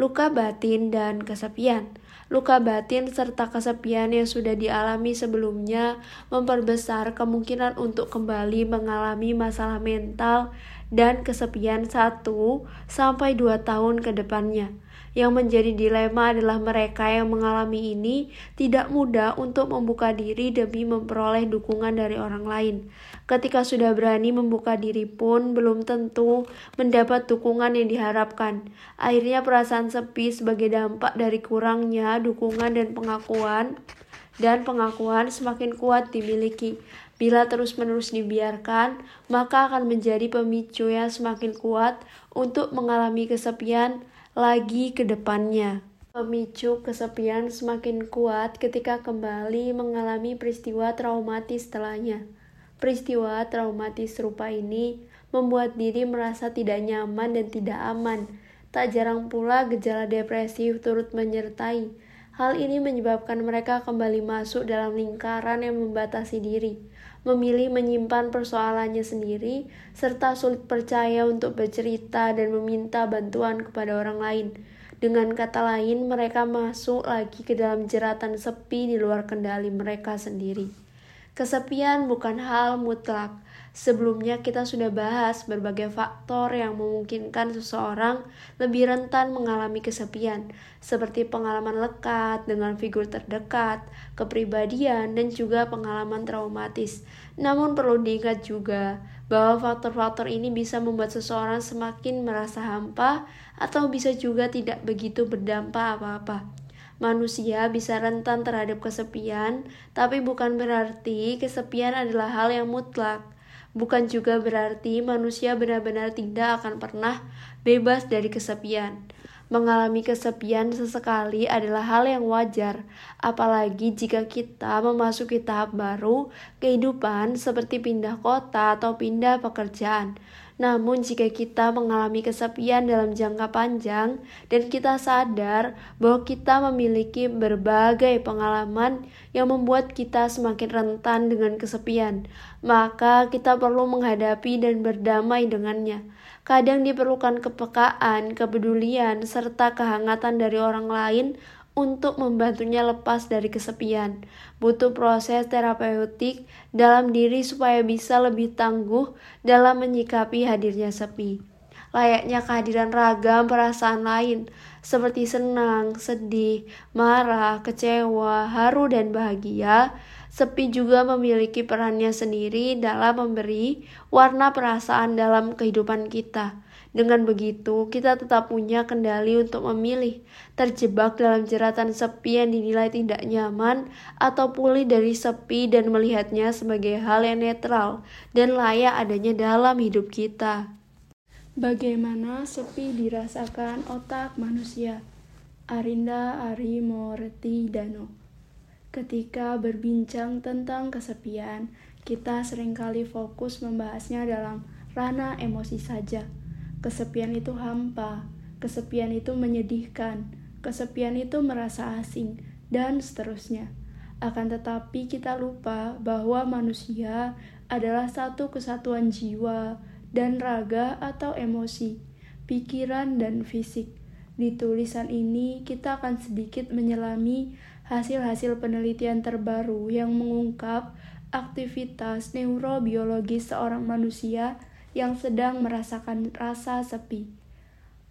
luka batin, dan kesepian. Luka batin serta kesepian yang sudah dialami sebelumnya memperbesar kemungkinan untuk kembali mengalami masalah mental dan kesepian 1 sampai 2 tahun ke depannya. Yang menjadi dilema adalah mereka yang mengalami ini tidak mudah untuk membuka diri demi memperoleh dukungan dari orang lain. Ketika sudah berani membuka diri pun belum tentu mendapat dukungan yang diharapkan. Akhirnya perasaan sepi sebagai dampak dari kurangnya dukungan dan pengakuan dan pengakuan semakin kuat dimiliki. Bila terus-menerus dibiarkan, maka akan menjadi pemicu yang semakin kuat untuk mengalami kesepian lagi ke depannya. Pemicu kesepian semakin kuat ketika kembali mengalami peristiwa traumatis setelahnya. Peristiwa traumatis serupa ini membuat diri merasa tidak nyaman dan tidak aman. Tak jarang pula gejala depresif turut menyertai. Hal ini menyebabkan mereka kembali masuk dalam lingkaran yang membatasi diri memilih menyimpan persoalannya sendiri, serta sulit percaya untuk bercerita dan meminta bantuan kepada orang lain. Dengan kata lain, mereka masuk lagi ke dalam jeratan sepi di luar kendali mereka sendiri. Kesepian bukan hal mutlak, Sebelumnya kita sudah bahas berbagai faktor yang memungkinkan seseorang lebih rentan mengalami kesepian, seperti pengalaman lekat dengan figur terdekat, kepribadian, dan juga pengalaman traumatis. Namun perlu diingat juga bahwa faktor-faktor ini bisa membuat seseorang semakin merasa hampa atau bisa juga tidak begitu berdampak apa-apa. Manusia bisa rentan terhadap kesepian, tapi bukan berarti kesepian adalah hal yang mutlak bukan juga berarti manusia benar-benar tidak akan pernah bebas dari kesepian. Mengalami kesepian sesekali adalah hal yang wajar, apalagi jika kita memasuki tahap baru kehidupan seperti pindah kota atau pindah pekerjaan. Namun, jika kita mengalami kesepian dalam jangka panjang dan kita sadar bahwa kita memiliki berbagai pengalaman yang membuat kita semakin rentan dengan kesepian, maka kita perlu menghadapi dan berdamai dengannya. Kadang diperlukan kepekaan, kepedulian, serta kehangatan dari orang lain untuk membantunya lepas dari kesepian. Butuh proses terapeutik dalam diri supaya bisa lebih tangguh dalam menyikapi hadirnya sepi. Layaknya kehadiran ragam perasaan lain, seperti senang, sedih, marah, kecewa, haru, dan bahagia, Sepi juga memiliki perannya sendiri dalam memberi warna perasaan dalam kehidupan kita. Dengan begitu, kita tetap punya kendali untuk memilih, terjebak dalam jeratan sepi yang dinilai tidak nyaman, atau pulih dari sepi dan melihatnya sebagai hal yang netral dan layak adanya dalam hidup kita. Bagaimana sepi dirasakan otak manusia? Arinda Ari Moreti Dano Ketika berbincang tentang kesepian, kita sering kali fokus membahasnya dalam ranah emosi saja. Kesepian itu hampa, kesepian itu menyedihkan, kesepian itu merasa asing, dan seterusnya. Akan tetapi, kita lupa bahwa manusia adalah satu kesatuan jiwa dan raga atau emosi, pikiran, dan fisik. Di tulisan ini, kita akan sedikit menyelami hasil-hasil penelitian terbaru yang mengungkap aktivitas neurobiologis seorang manusia yang sedang merasakan rasa sepi.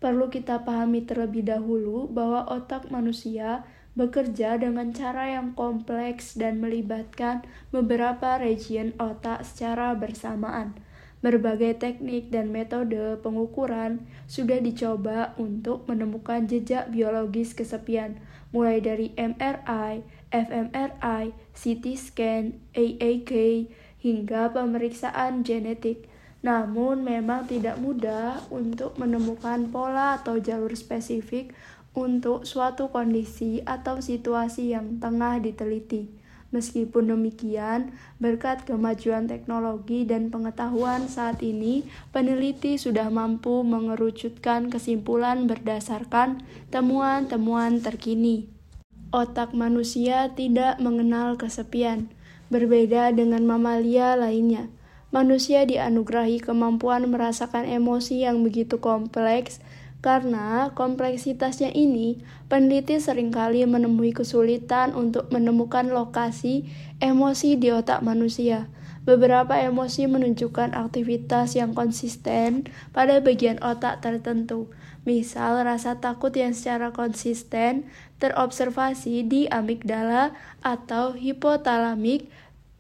Perlu kita pahami terlebih dahulu bahwa otak manusia bekerja dengan cara yang kompleks dan melibatkan beberapa region otak secara bersamaan. Berbagai teknik dan metode pengukuran sudah dicoba untuk menemukan jejak biologis kesepian, mulai dari MRI, fMRI, CT scan, AAK, hingga pemeriksaan genetik. Namun memang tidak mudah untuk menemukan pola atau jalur spesifik untuk suatu kondisi atau situasi yang tengah diteliti. Meskipun demikian, berkat kemajuan teknologi dan pengetahuan saat ini, peneliti sudah mampu mengerucutkan kesimpulan berdasarkan temuan-temuan terkini. Otak manusia tidak mengenal kesepian, berbeda dengan mamalia lainnya. Manusia dianugerahi kemampuan merasakan emosi yang begitu kompleks karena kompleksitasnya ini, peneliti sering kali menemui kesulitan untuk menemukan lokasi emosi di otak manusia. Beberapa emosi menunjukkan aktivitas yang konsisten pada bagian otak tertentu. Misal, rasa takut yang secara konsisten terobservasi di amigdala atau hipotalamik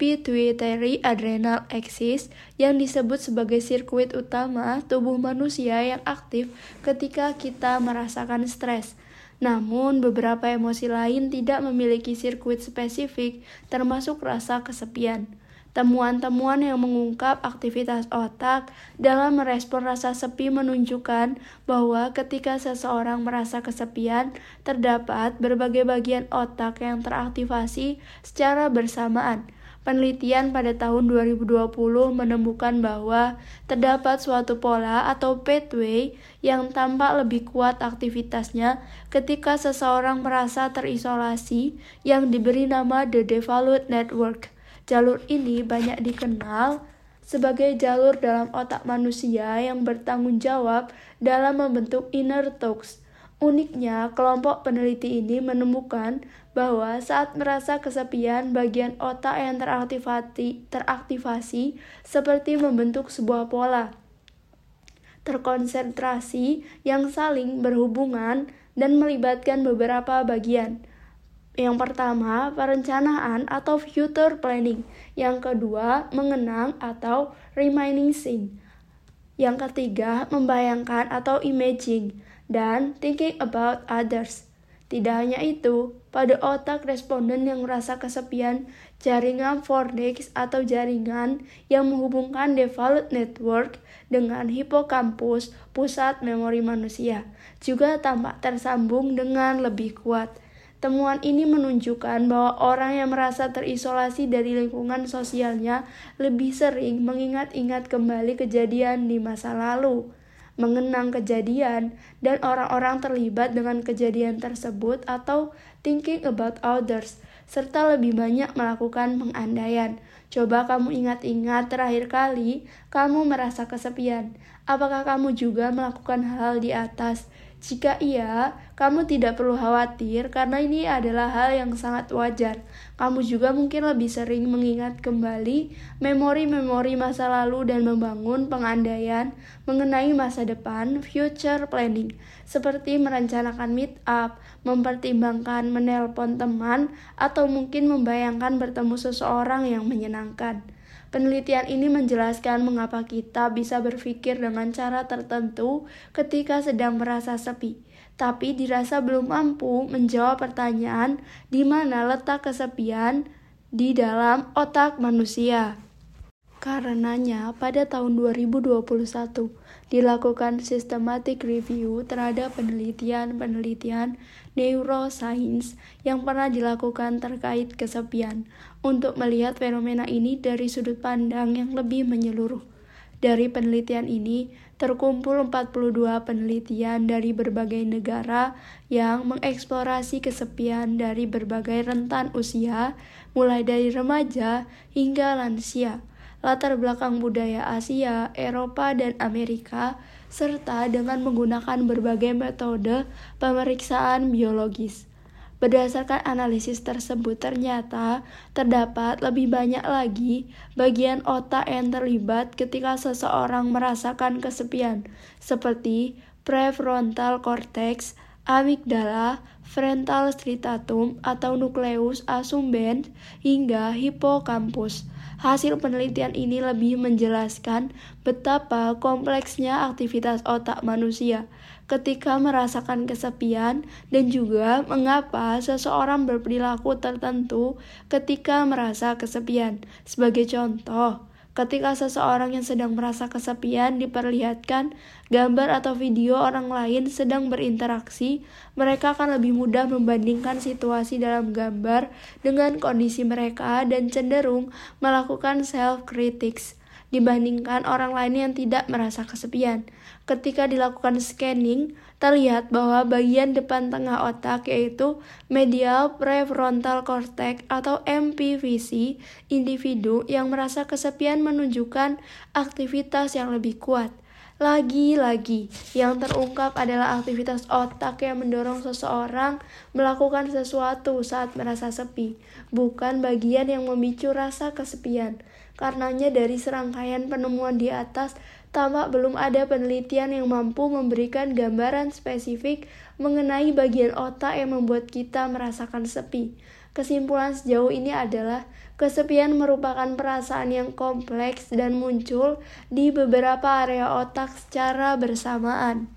pituitary adrenal axis yang disebut sebagai sirkuit utama tubuh manusia yang aktif ketika kita merasakan stres. Namun, beberapa emosi lain tidak memiliki sirkuit spesifik, termasuk rasa kesepian. Temuan-temuan yang mengungkap aktivitas otak dalam merespon rasa sepi menunjukkan bahwa ketika seseorang merasa kesepian, terdapat berbagai bagian otak yang teraktivasi secara bersamaan. Penelitian pada tahun 2020 menemukan bahwa terdapat suatu pola atau pathway yang tampak lebih kuat aktivitasnya ketika seseorang merasa terisolasi yang diberi nama The Devolute Network. Jalur ini banyak dikenal sebagai jalur dalam otak manusia yang bertanggung jawab dalam membentuk inner thoughts. Uniknya, kelompok peneliti ini menemukan bahwa saat merasa kesepian, bagian otak yang teraktivasi, teraktivasi seperti membentuk sebuah pola terkonsentrasi yang saling berhubungan dan melibatkan beberapa bagian. Yang pertama, perencanaan atau future planning. Yang kedua, mengenang atau reminiscing. Yang ketiga, membayangkan atau imaging dan thinking about others. Tidak hanya itu, pada otak responden yang merasa kesepian, jaringan Fordex atau jaringan yang menghubungkan default network dengan hipokampus, pusat memori manusia, juga tampak tersambung dengan lebih kuat. Temuan ini menunjukkan bahwa orang yang merasa terisolasi dari lingkungan sosialnya lebih sering mengingat-ingat kembali kejadian di masa lalu, mengenang kejadian, dan orang-orang terlibat dengan kejadian tersebut atau thinking about others, serta lebih banyak melakukan pengandaian. Coba kamu ingat-ingat terakhir kali kamu merasa kesepian. Apakah kamu juga melakukan hal di atas? Jika iya, kamu tidak perlu khawatir karena ini adalah hal yang sangat wajar. Kamu juga mungkin lebih sering mengingat kembali memori-memori masa lalu dan membangun pengandaian mengenai masa depan, future planning, seperti merencanakan meet up, mempertimbangkan menelpon teman, atau mungkin membayangkan bertemu seseorang yang menyenangkan. Penelitian ini menjelaskan mengapa kita bisa berpikir dengan cara tertentu ketika sedang merasa sepi, tapi dirasa belum mampu menjawab pertanyaan di mana letak kesepian di dalam otak manusia. Karenanya, pada tahun 2021 dilakukan systematic review terhadap penelitian-penelitian neuroscience yang pernah dilakukan terkait kesepian untuk melihat fenomena ini dari sudut pandang yang lebih menyeluruh. Dari penelitian ini, terkumpul 42 penelitian dari berbagai negara yang mengeksplorasi kesepian dari berbagai rentan usia, mulai dari remaja hingga lansia latar belakang budaya Asia, Eropa, dan Amerika, serta dengan menggunakan berbagai metode pemeriksaan biologis. Berdasarkan analisis tersebut, ternyata terdapat lebih banyak lagi bagian otak yang terlibat ketika seseorang merasakan kesepian, seperti prefrontal cortex, amigdala, frontal striatum atau nukleus accumbens, hingga hippocampus. Hasil penelitian ini lebih menjelaskan betapa kompleksnya aktivitas otak manusia ketika merasakan kesepian dan juga mengapa seseorang berperilaku tertentu ketika merasa kesepian. Sebagai contoh, Ketika seseorang yang sedang merasa kesepian diperlihatkan gambar atau video orang lain sedang berinteraksi, mereka akan lebih mudah membandingkan situasi dalam gambar dengan kondisi mereka dan cenderung melakukan self-critics dibandingkan orang lain yang tidak merasa kesepian. Ketika dilakukan scanning, terlihat bahwa bagian depan tengah otak yaitu medial prefrontal cortex atau MPVC individu yang merasa kesepian menunjukkan aktivitas yang lebih kuat. Lagi-lagi, yang terungkap adalah aktivitas otak yang mendorong seseorang melakukan sesuatu saat merasa sepi, bukan bagian yang memicu rasa kesepian. Karenanya dari serangkaian penemuan di atas, tampak belum ada penelitian yang mampu memberikan gambaran spesifik mengenai bagian otak yang membuat kita merasakan sepi. Kesimpulan sejauh ini adalah kesepian merupakan perasaan yang kompleks dan muncul di beberapa area otak secara bersamaan.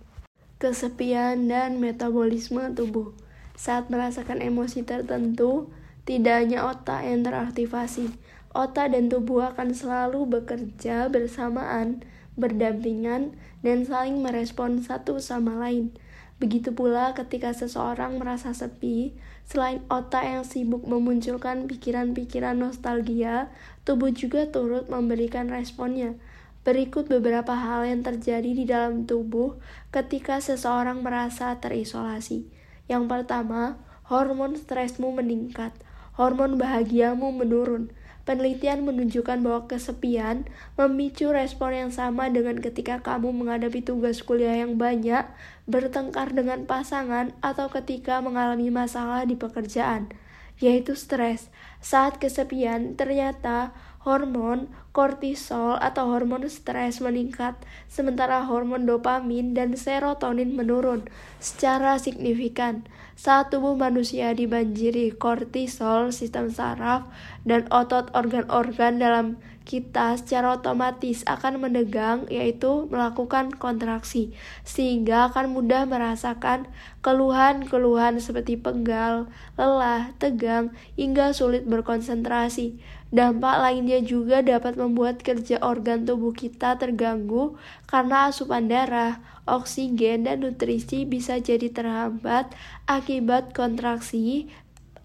Kesepian dan metabolisme tubuh. Saat merasakan emosi tertentu, tidak hanya otak yang teraktivasi, otak dan tubuh akan selalu bekerja bersamaan, berdampingan, dan saling merespon satu sama lain. Begitu pula ketika seseorang merasa sepi, selain otak yang sibuk memunculkan pikiran-pikiran nostalgia, tubuh juga turut memberikan responnya. Berikut beberapa hal yang terjadi di dalam tubuh ketika seseorang merasa terisolasi. Yang pertama, hormon stresmu meningkat, hormon bahagiamu menurun, Penelitian menunjukkan bahwa kesepian memicu respon yang sama dengan ketika kamu menghadapi tugas kuliah yang banyak, bertengkar dengan pasangan, atau ketika mengalami masalah di pekerjaan, yaitu stres. Saat kesepian, ternyata hormon kortisol atau hormon stres meningkat, sementara hormon dopamin dan serotonin menurun secara signifikan. Saat tubuh manusia dibanjiri kortisol, sistem saraf, dan otot organ-organ dalam kita secara otomatis akan menegang, yaitu melakukan kontraksi, sehingga akan mudah merasakan keluhan-keluhan seperti pegal, lelah, tegang, hingga sulit berkonsentrasi. Dampak lainnya juga dapat membuat kerja organ tubuh kita terganggu karena asupan darah, oksigen, dan nutrisi bisa jadi terhambat akibat kontraksi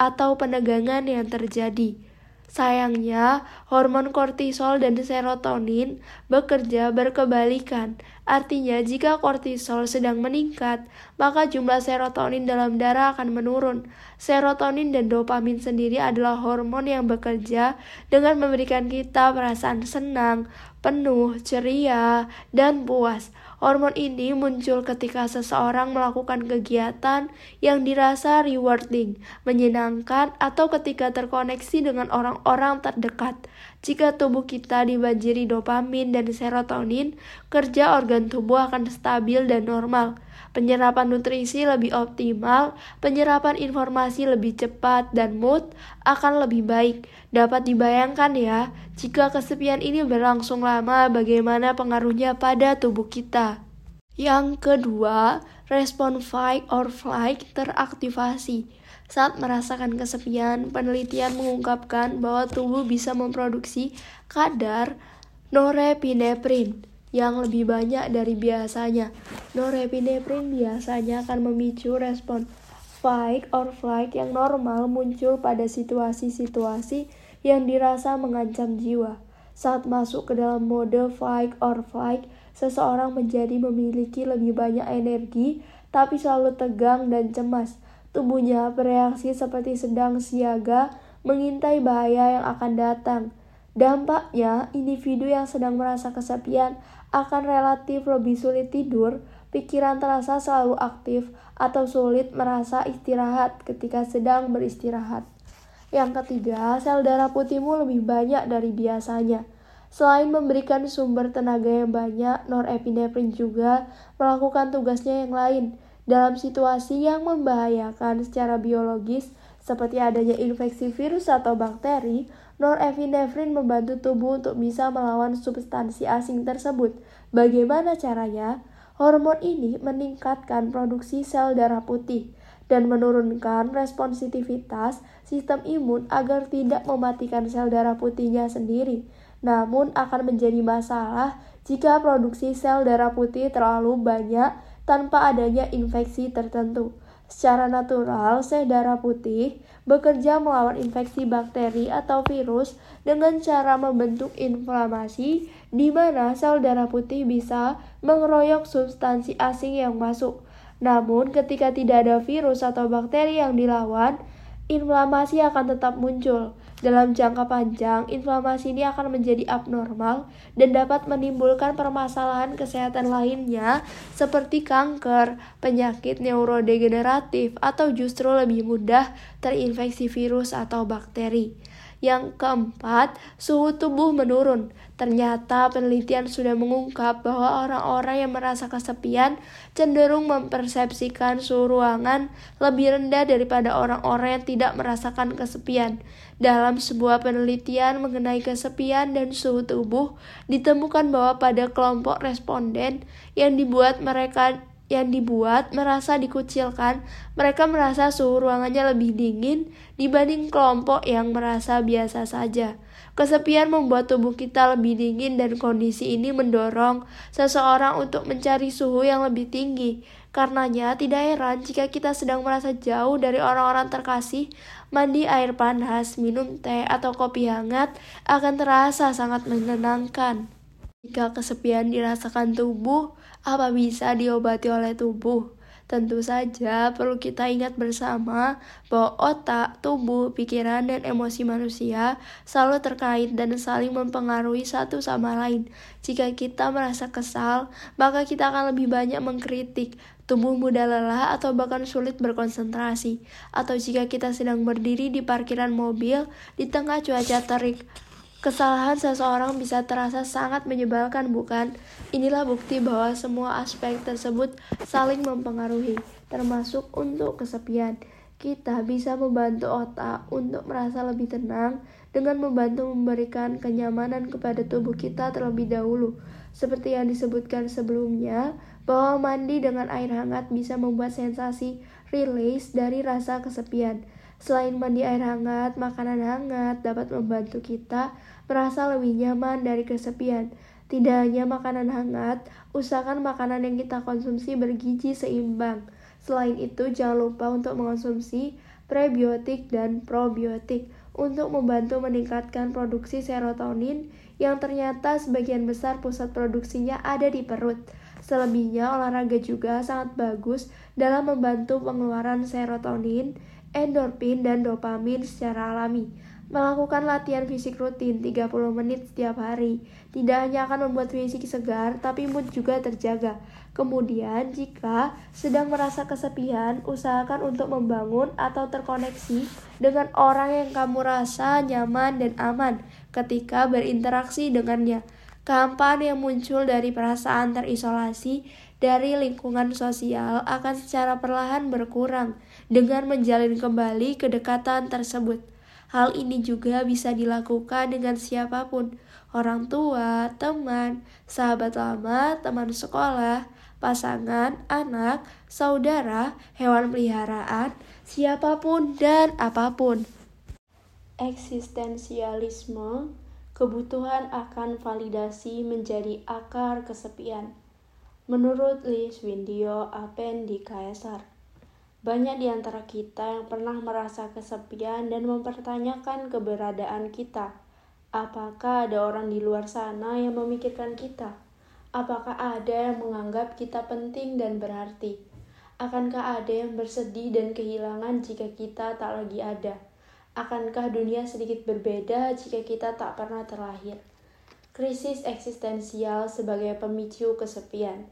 atau penegangan yang terjadi. Sayangnya, hormon kortisol dan serotonin bekerja berkebalikan. Artinya, jika kortisol sedang meningkat, maka jumlah serotonin dalam darah akan menurun. Serotonin dan dopamin sendiri adalah hormon yang bekerja dengan memberikan kita perasaan senang, penuh, ceria, dan puas. Hormon ini muncul ketika seseorang melakukan kegiatan yang dirasa rewarding, menyenangkan, atau ketika terkoneksi dengan orang-orang terdekat. Jika tubuh kita dibanjiri dopamin dan serotonin, kerja organ tubuh akan stabil dan normal. Penyerapan nutrisi lebih optimal, penyerapan informasi lebih cepat, dan mood akan lebih baik. Dapat dibayangkan ya, jika kesepian ini berlangsung lama, bagaimana pengaruhnya pada tubuh kita. Yang kedua, respon fight or flight teraktivasi. Saat merasakan kesepian, penelitian mengungkapkan bahwa tubuh bisa memproduksi kadar norepinephrine yang lebih banyak dari biasanya. Norepinephrine biasanya akan memicu respon fight or flight yang normal muncul pada situasi-situasi yang dirasa mengancam jiwa. Saat masuk ke dalam mode fight or flight, seseorang menjadi memiliki lebih banyak energi, tapi selalu tegang dan cemas. Tubuhnya bereaksi seperti sedang siaga, mengintai bahaya yang akan datang. Dampaknya, individu yang sedang merasa kesepian akan relatif lebih sulit tidur, pikiran terasa selalu aktif, atau sulit merasa istirahat ketika sedang beristirahat. Yang ketiga, sel darah putihmu lebih banyak dari biasanya. Selain memberikan sumber tenaga yang banyak, norepinephrine juga melakukan tugasnya yang lain dalam situasi yang membahayakan secara biologis seperti adanya infeksi virus atau bakteri, Norepinefrin membantu tubuh untuk bisa melawan substansi asing tersebut. Bagaimana caranya? Hormon ini meningkatkan produksi sel darah putih dan menurunkan responsitivitas sistem imun agar tidak mematikan sel darah putihnya sendiri. Namun akan menjadi masalah jika produksi sel darah putih terlalu banyak tanpa adanya infeksi tertentu. Secara natural, sel darah putih bekerja melawan infeksi bakteri atau virus dengan cara membentuk inflamasi di mana sel darah putih bisa mengeroyok substansi asing yang masuk. Namun, ketika tidak ada virus atau bakteri yang dilawan, inflamasi akan tetap muncul. Dalam jangka panjang, inflamasi ini akan menjadi abnormal dan dapat menimbulkan permasalahan kesehatan lainnya seperti kanker, penyakit neurodegeneratif, atau justru lebih mudah terinfeksi virus atau bakteri. Yang keempat, suhu tubuh menurun. Ternyata penelitian sudah mengungkap bahwa orang-orang yang merasa kesepian cenderung mempersepsikan suhu ruangan lebih rendah daripada orang-orang yang tidak merasakan kesepian. Dalam sebuah penelitian mengenai kesepian dan suhu tubuh, ditemukan bahwa pada kelompok responden yang dibuat mereka yang dibuat merasa dikucilkan, mereka merasa suhu ruangannya lebih dingin dibanding kelompok yang merasa biasa saja. Kesepian membuat tubuh kita lebih dingin dan kondisi ini mendorong seseorang untuk mencari suhu yang lebih tinggi. Karenanya, tidak heran jika kita sedang merasa jauh dari orang-orang terkasih, mandi air panas, minum teh, atau kopi hangat akan terasa sangat menenangkan. Jika kesepian dirasakan tubuh, apa bisa diobati oleh tubuh? Tentu saja perlu kita ingat bersama bahwa otak, tubuh, pikiran, dan emosi manusia selalu terkait dan saling mempengaruhi satu sama lain. Jika kita merasa kesal, maka kita akan lebih banyak mengkritik, tubuh mudah lelah atau bahkan sulit berkonsentrasi. Atau jika kita sedang berdiri di parkiran mobil di tengah cuaca terik, Kesalahan seseorang bisa terasa sangat menyebalkan, bukan? Inilah bukti bahwa semua aspek tersebut saling mempengaruhi, termasuk untuk kesepian. Kita bisa membantu otak untuk merasa lebih tenang dengan membantu memberikan kenyamanan kepada tubuh kita terlebih dahulu. Seperti yang disebutkan sebelumnya, bahwa mandi dengan air hangat bisa membuat sensasi release dari rasa kesepian. Selain mandi air hangat, makanan hangat dapat membantu kita merasa lebih nyaman dari kesepian. Tidak hanya makanan hangat, usahakan makanan yang kita konsumsi bergizi seimbang. Selain itu, jangan lupa untuk mengonsumsi prebiotik dan probiotik untuk membantu meningkatkan produksi serotonin yang ternyata sebagian besar pusat produksinya ada di perut. Selebihnya, olahraga juga sangat bagus dalam membantu pengeluaran serotonin endorfin, dan dopamin secara alami. Melakukan latihan fisik rutin 30 menit setiap hari tidak hanya akan membuat fisik segar, tapi mood juga terjaga. Kemudian, jika sedang merasa kesepian, usahakan untuk membangun atau terkoneksi dengan orang yang kamu rasa nyaman dan aman ketika berinteraksi dengannya. Kampan yang muncul dari perasaan terisolasi dari lingkungan sosial akan secara perlahan berkurang dengan menjalin kembali kedekatan tersebut. Hal ini juga bisa dilakukan dengan siapa pun, orang tua, teman, sahabat lama, teman sekolah, pasangan, anak, saudara, hewan peliharaan, siapa pun dan apa pun. Eksistensialisme, kebutuhan akan validasi menjadi akar kesepian. Menurut Lis Windio Apendi Kaisar, banyak di antara kita yang pernah merasa kesepian dan mempertanyakan keberadaan kita. Apakah ada orang di luar sana yang memikirkan kita? Apakah ada yang menganggap kita penting dan berarti? Akankah ada yang bersedih dan kehilangan jika kita tak lagi ada? Akankah dunia sedikit berbeda jika kita tak pernah terlahir? Krisis eksistensial sebagai pemicu kesepian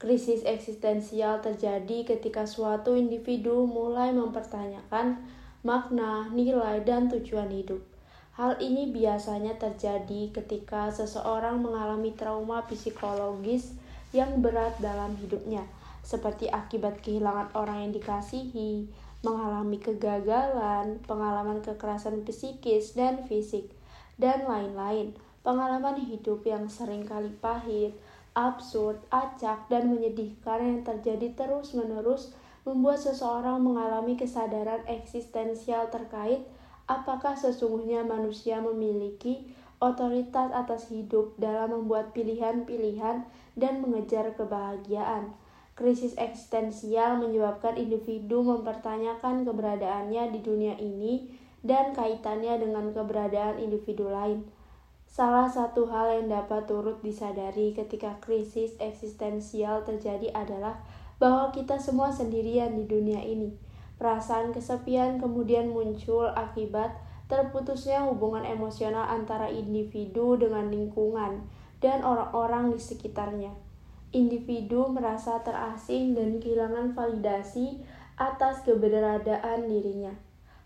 Krisis eksistensial terjadi ketika suatu individu mulai mempertanyakan makna, nilai, dan tujuan hidup. Hal ini biasanya terjadi ketika seseorang mengalami trauma psikologis yang berat dalam hidupnya, seperti akibat kehilangan orang yang dikasihi, mengalami kegagalan, pengalaman kekerasan psikis dan fisik, dan lain-lain. Pengalaman hidup yang sering kali pahit, absurd, acak, dan menyedihkan yang terjadi terus-menerus membuat seseorang mengalami kesadaran eksistensial terkait apakah sesungguhnya manusia memiliki otoritas atas hidup dalam membuat pilihan-pilihan dan mengejar kebahagiaan. Krisis eksistensial menyebabkan individu mempertanyakan keberadaannya di dunia ini dan kaitannya dengan keberadaan individu lain. Salah satu hal yang dapat turut disadari ketika krisis eksistensial terjadi adalah bahwa kita semua sendirian di dunia ini. Perasaan kesepian kemudian muncul akibat terputusnya hubungan emosional antara individu dengan lingkungan dan orang-orang di sekitarnya. Individu merasa terasing dan kehilangan validasi atas keberadaan dirinya.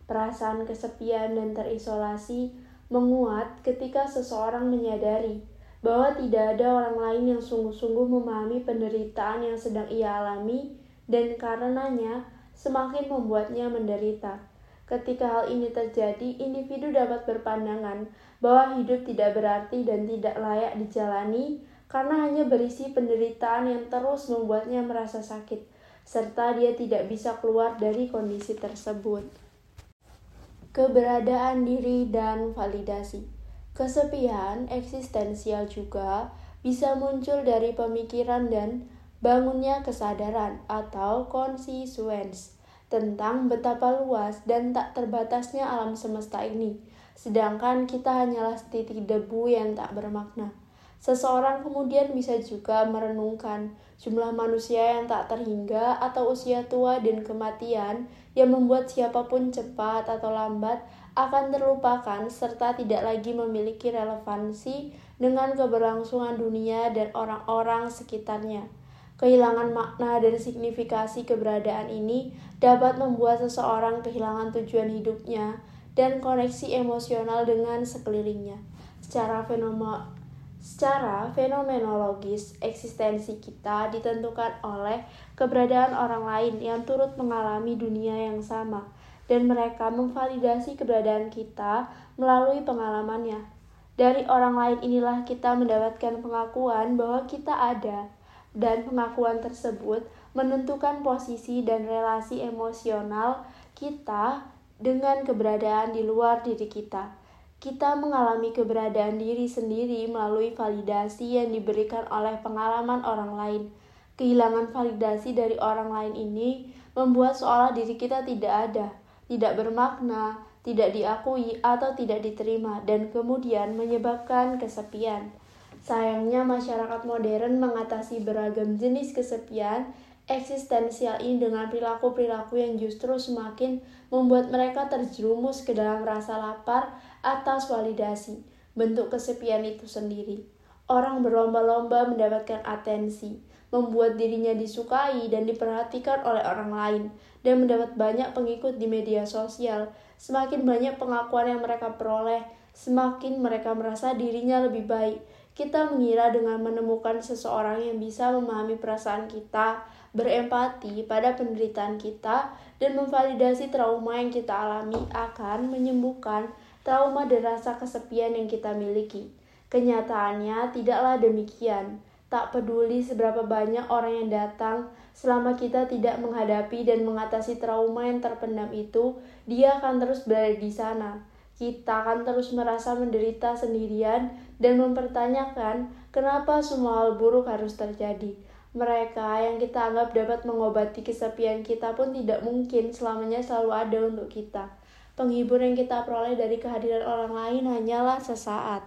Perasaan kesepian dan terisolasi menguat ketika seseorang menyadari bahwa tidak ada orang lain yang sungguh-sungguh memahami penderitaan yang sedang ia alami dan karenanya semakin membuatnya menderita. Ketika hal ini terjadi, individu dapat berpandangan bahwa hidup tidak berarti dan tidak layak dijalani karena hanya berisi penderitaan yang terus membuatnya merasa sakit, serta dia tidak bisa keluar dari kondisi tersebut. Keberadaan diri dan validasi. Kesepian eksistensial juga bisa muncul dari pemikiran dan bangunnya kesadaran atau konstituens tentang betapa luas dan tak terbatasnya alam semesta ini, sedangkan kita hanyalah setitik debu yang tak bermakna. Seseorang kemudian bisa juga merenungkan jumlah manusia yang tak terhingga atau usia tua dan kematian yang membuat siapa pun cepat atau lambat akan terlupakan serta tidak lagi memiliki relevansi dengan keberlangsungan dunia dan orang-orang sekitarnya. Kehilangan makna dan signifikasi keberadaan ini dapat membuat seseorang kehilangan tujuan hidupnya dan koneksi emosional dengan sekelilingnya. Secara fenoma, secara fenomenologis, eksistensi kita ditentukan oleh keberadaan orang lain yang turut mengalami dunia yang sama dan mereka memvalidasi keberadaan kita melalui pengalamannya. Dari orang lain inilah kita mendapatkan pengakuan bahwa kita ada, dan pengakuan tersebut menentukan posisi dan relasi emosional kita dengan keberadaan di luar diri kita. Kita mengalami keberadaan diri sendiri melalui validasi yang diberikan oleh pengalaman orang lain. Kehilangan validasi dari orang lain ini membuat seolah diri kita tidak ada tidak bermakna, tidak diakui, atau tidak diterima, dan kemudian menyebabkan kesepian. Sayangnya, masyarakat modern mengatasi beragam jenis kesepian eksistensial ini dengan perilaku-perilaku yang justru semakin membuat mereka terjerumus ke dalam rasa lapar atas validasi, bentuk kesepian itu sendiri. Orang berlomba-lomba mendapatkan atensi, membuat dirinya disukai dan diperhatikan oleh orang lain, dan mendapat banyak pengikut di media sosial. Semakin banyak pengakuan yang mereka peroleh, semakin mereka merasa dirinya lebih baik. Kita mengira dengan menemukan seseorang yang bisa memahami perasaan kita, berempati pada penderitaan kita, dan memvalidasi trauma yang kita alami akan menyembuhkan trauma dan rasa kesepian yang kita miliki. Kenyataannya tidaklah demikian. Tak peduli seberapa banyak orang yang datang, selama kita tidak menghadapi dan mengatasi trauma yang terpendam itu, dia akan terus berada di sana. Kita akan terus merasa menderita sendirian dan mempertanyakan kenapa semua hal buruk harus terjadi. Mereka yang kita anggap dapat mengobati kesepian kita pun tidak mungkin selamanya selalu ada untuk kita. Penghibur yang kita peroleh dari kehadiran orang lain hanyalah sesaat.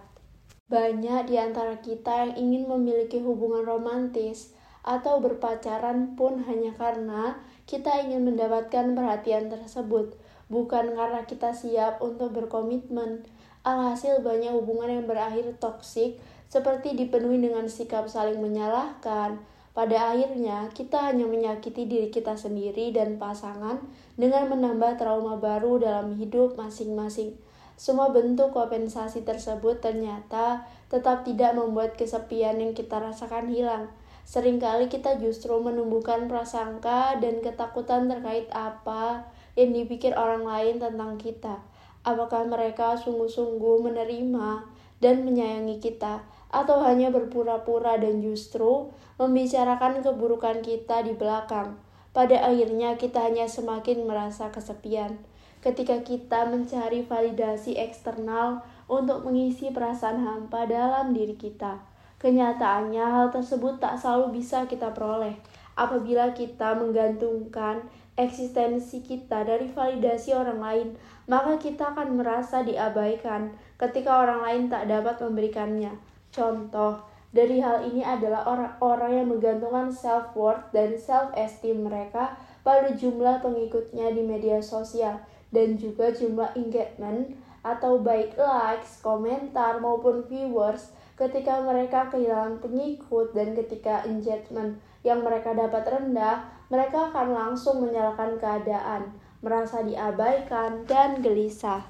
Banyak di antara kita yang ingin memiliki hubungan romantis atau berpacaran pun hanya karena kita ingin mendapatkan perhatian tersebut, bukan karena kita siap untuk berkomitmen. Alhasil banyak hubungan yang berakhir toksik seperti dipenuhi dengan sikap saling menyalahkan. Pada akhirnya, kita hanya menyakiti diri kita sendiri dan pasangan dengan menambah trauma baru dalam hidup masing-masing. Semua bentuk kompensasi tersebut ternyata tetap tidak membuat kesepian yang kita rasakan hilang. Seringkali kita justru menumbuhkan prasangka dan ketakutan terkait apa yang dipikir orang lain tentang kita. Apakah mereka sungguh-sungguh menerima dan menyayangi kita, atau hanya berpura-pura dan justru membicarakan keburukan kita di belakang? Pada akhirnya, kita hanya semakin merasa kesepian ketika kita mencari validasi eksternal untuk mengisi perasaan hampa dalam diri kita. Kenyataannya, hal tersebut tak selalu bisa kita peroleh apabila kita menggantungkan eksistensi kita dari validasi orang lain, maka kita akan merasa diabaikan ketika orang lain tak dapat memberikannya. Contoh dari hal ini adalah orang-orang yang menggantungkan self-worth dan self-esteem mereka pada jumlah pengikutnya di media sosial dan juga jumlah engagement atau baik likes, komentar, maupun viewers ketika mereka kehilangan pengikut dan ketika engagement yang mereka dapat rendah, mereka akan langsung menyalahkan keadaan, merasa diabaikan, dan gelisah.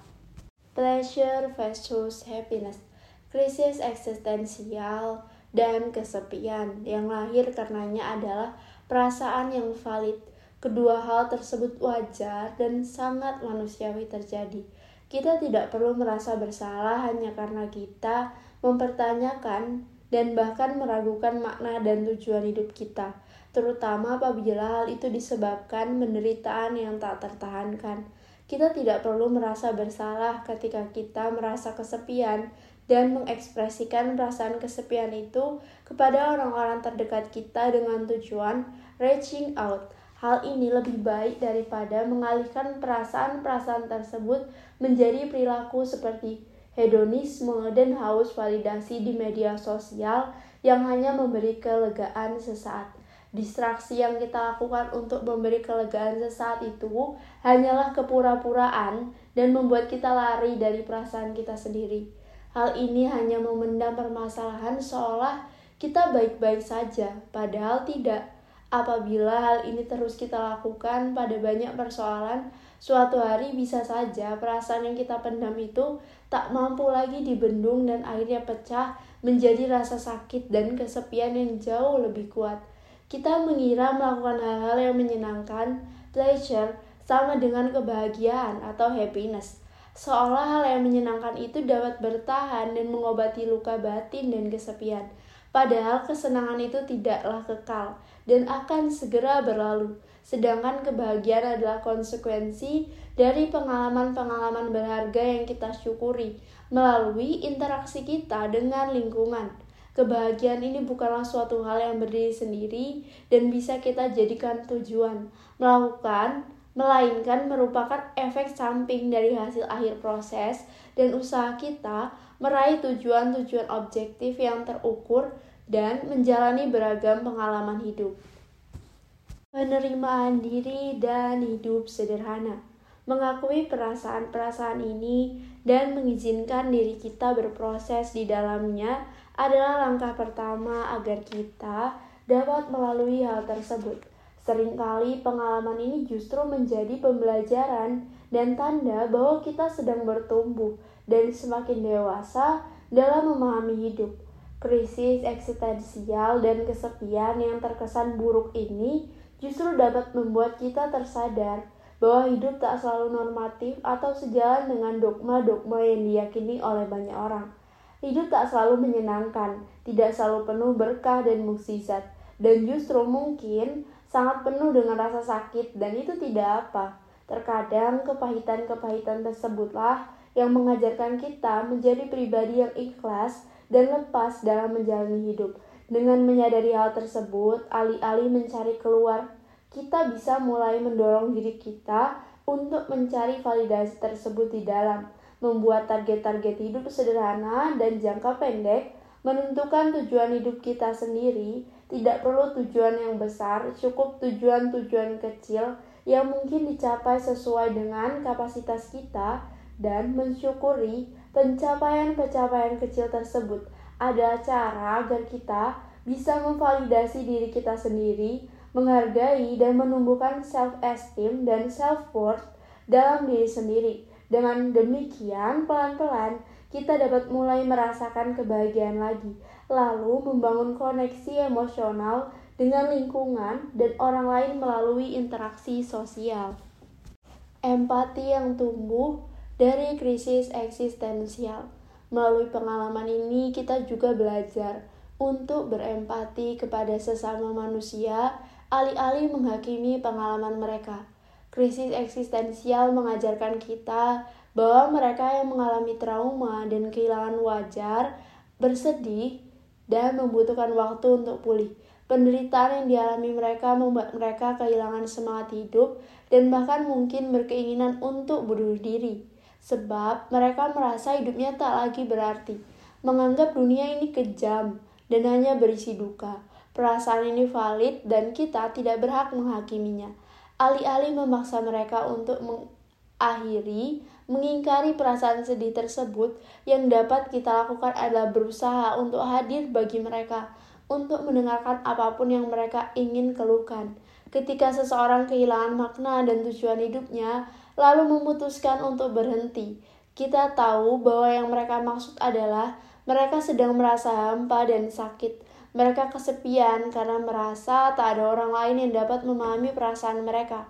Pleasure versus happiness Krisis eksistensial dan kesepian yang lahir karenanya adalah perasaan yang valid. Kedua hal tersebut wajar dan sangat manusiawi terjadi. Kita tidak perlu merasa bersalah hanya karena kita mempertanyakan dan bahkan meragukan makna dan tujuan hidup kita, terutama apabila hal itu disebabkan penderitaan yang tak tertahankan. Kita tidak perlu merasa bersalah ketika kita merasa kesepian dan mengekspresikan perasaan kesepian itu kepada orang-orang terdekat kita dengan tujuan reaching out. Hal ini lebih baik daripada mengalihkan perasaan-perasaan tersebut menjadi perilaku seperti hedonisme, dan haus validasi di media sosial yang hanya memberi kelegaan sesaat. Distraksi yang kita lakukan untuk memberi kelegaan sesaat itu hanyalah kepura-puraan dan membuat kita lari dari perasaan kita sendiri. Hal ini hanya memendam permasalahan seolah kita baik-baik saja, padahal tidak. Apabila hal ini terus kita lakukan pada banyak persoalan, Suatu hari bisa saja perasaan yang kita pendam itu tak mampu lagi dibendung dan akhirnya pecah menjadi rasa sakit dan kesepian yang jauh lebih kuat. Kita mengira melakukan hal-hal yang menyenangkan, pleasure, sama dengan kebahagiaan atau happiness. Seolah hal yang menyenangkan itu dapat bertahan dan mengobati luka batin dan kesepian. Padahal kesenangan itu tidaklah kekal dan akan segera berlalu. Sedangkan kebahagiaan adalah konsekuensi dari pengalaman-pengalaman berharga yang kita syukuri melalui interaksi kita dengan lingkungan. Kebahagiaan ini bukanlah suatu hal yang berdiri sendiri dan bisa kita jadikan tujuan. Melakukan, melainkan merupakan efek samping dari hasil akhir proses dan usaha kita meraih tujuan-tujuan objektif yang terukur dan menjalani beragam pengalaman hidup penerimaan diri dan hidup sederhana, mengakui perasaan-perasaan ini dan mengizinkan diri kita berproses di dalamnya adalah langkah pertama agar kita dapat melalui hal tersebut. Seringkali pengalaman ini justru menjadi pembelajaran dan tanda bahwa kita sedang bertumbuh dan semakin dewasa dalam memahami hidup. Krisis eksistensial dan kesepian yang terkesan buruk ini justru dapat membuat kita tersadar bahwa hidup tak selalu normatif atau sejalan dengan dogma-dogma yang diyakini oleh banyak orang. Hidup tak selalu menyenangkan, tidak selalu penuh berkah dan mukjizat, dan justru mungkin sangat penuh dengan rasa sakit dan itu tidak apa. Terkadang kepahitan-kepahitan tersebutlah yang mengajarkan kita menjadi pribadi yang ikhlas dan lepas dalam menjalani hidup. Dengan menyadari hal tersebut, alih-alih mencari keluar, kita bisa mulai mendorong diri kita untuk mencari validasi tersebut di dalam, membuat target-target hidup sederhana dan jangka pendek, menentukan tujuan hidup kita sendiri, tidak perlu tujuan yang besar, cukup tujuan-tujuan kecil yang mungkin dicapai sesuai dengan kapasitas kita dan mensyukuri pencapaian-pencapaian kecil tersebut ada cara agar kita bisa memvalidasi diri kita sendiri, menghargai dan menumbuhkan self-esteem dan self-worth dalam diri sendiri. Dengan demikian, pelan-pelan kita dapat mulai merasakan kebahagiaan lagi, lalu membangun koneksi emosional dengan lingkungan dan orang lain melalui interaksi sosial. Empati yang tumbuh dari krisis eksistensial. Melalui pengalaman ini, kita juga belajar untuk berempati kepada sesama manusia, alih-alih menghakimi pengalaman mereka. Krisis eksistensial mengajarkan kita bahwa mereka yang mengalami trauma dan kehilangan wajar, bersedih, dan membutuhkan waktu untuk pulih. Penderitaan yang dialami mereka membuat mereka kehilangan semangat hidup dan bahkan mungkin berkeinginan untuk bunuh diri sebab mereka merasa hidupnya tak lagi berarti, menganggap dunia ini kejam dan hanya berisi duka. Perasaan ini valid dan kita tidak berhak menghakiminya. Alih-alih memaksa mereka untuk mengakhiri Mengingkari perasaan sedih tersebut, yang dapat kita lakukan adalah berusaha untuk hadir bagi mereka, untuk mendengarkan apa pun yang mereka ingin keluhkan. Ketika seseorang kehilangan makna dan tujuan hidupnya, lalu memutuskan untuk berhenti, kita tahu bahwa yang mereka maksud adalah mereka sedang merasa hampa dan sakit. Mereka kesepian karena merasa tak ada orang lain yang dapat memahami perasaan mereka.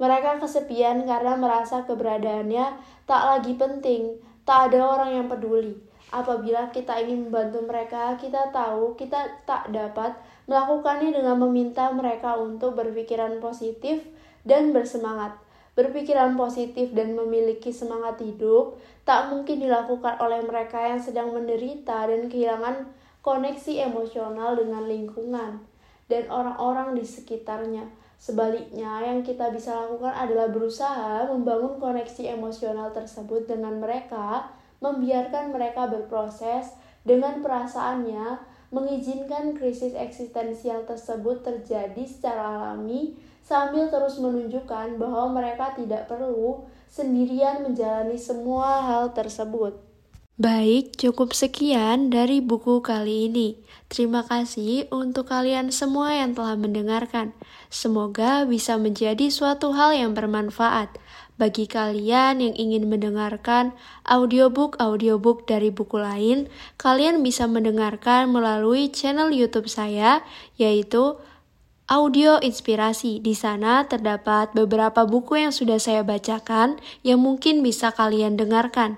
Mereka kesepian karena merasa keberadaannya tak lagi penting, tak ada orang yang peduli. Apabila kita ingin membantu mereka, kita tahu kita tak dapat melakukannya dengan meminta mereka untuk berpikiran positif dan bersemangat. Berpikiran positif dan memiliki semangat hidup tak mungkin dilakukan oleh mereka yang sedang menderita dan kehilangan koneksi emosional dengan lingkungan dan orang-orang di sekitarnya. Sebaliknya, yang kita bisa lakukan adalah berusaha membangun koneksi emosional tersebut dengan mereka, membiarkan mereka berproses dengan perasaannya, mengizinkan krisis eksistensial tersebut terjadi secara alami sambil terus menunjukkan bahwa mereka tidak perlu sendirian menjalani semua hal tersebut. Baik, cukup sekian dari buku kali ini. Terima kasih untuk kalian semua yang telah mendengarkan. Semoga bisa menjadi suatu hal yang bermanfaat. Bagi kalian yang ingin mendengarkan audiobook-audiobook dari buku lain, kalian bisa mendengarkan melalui channel YouTube saya, yaitu audio inspirasi. Di sana terdapat beberapa buku yang sudah saya bacakan yang mungkin bisa kalian dengarkan.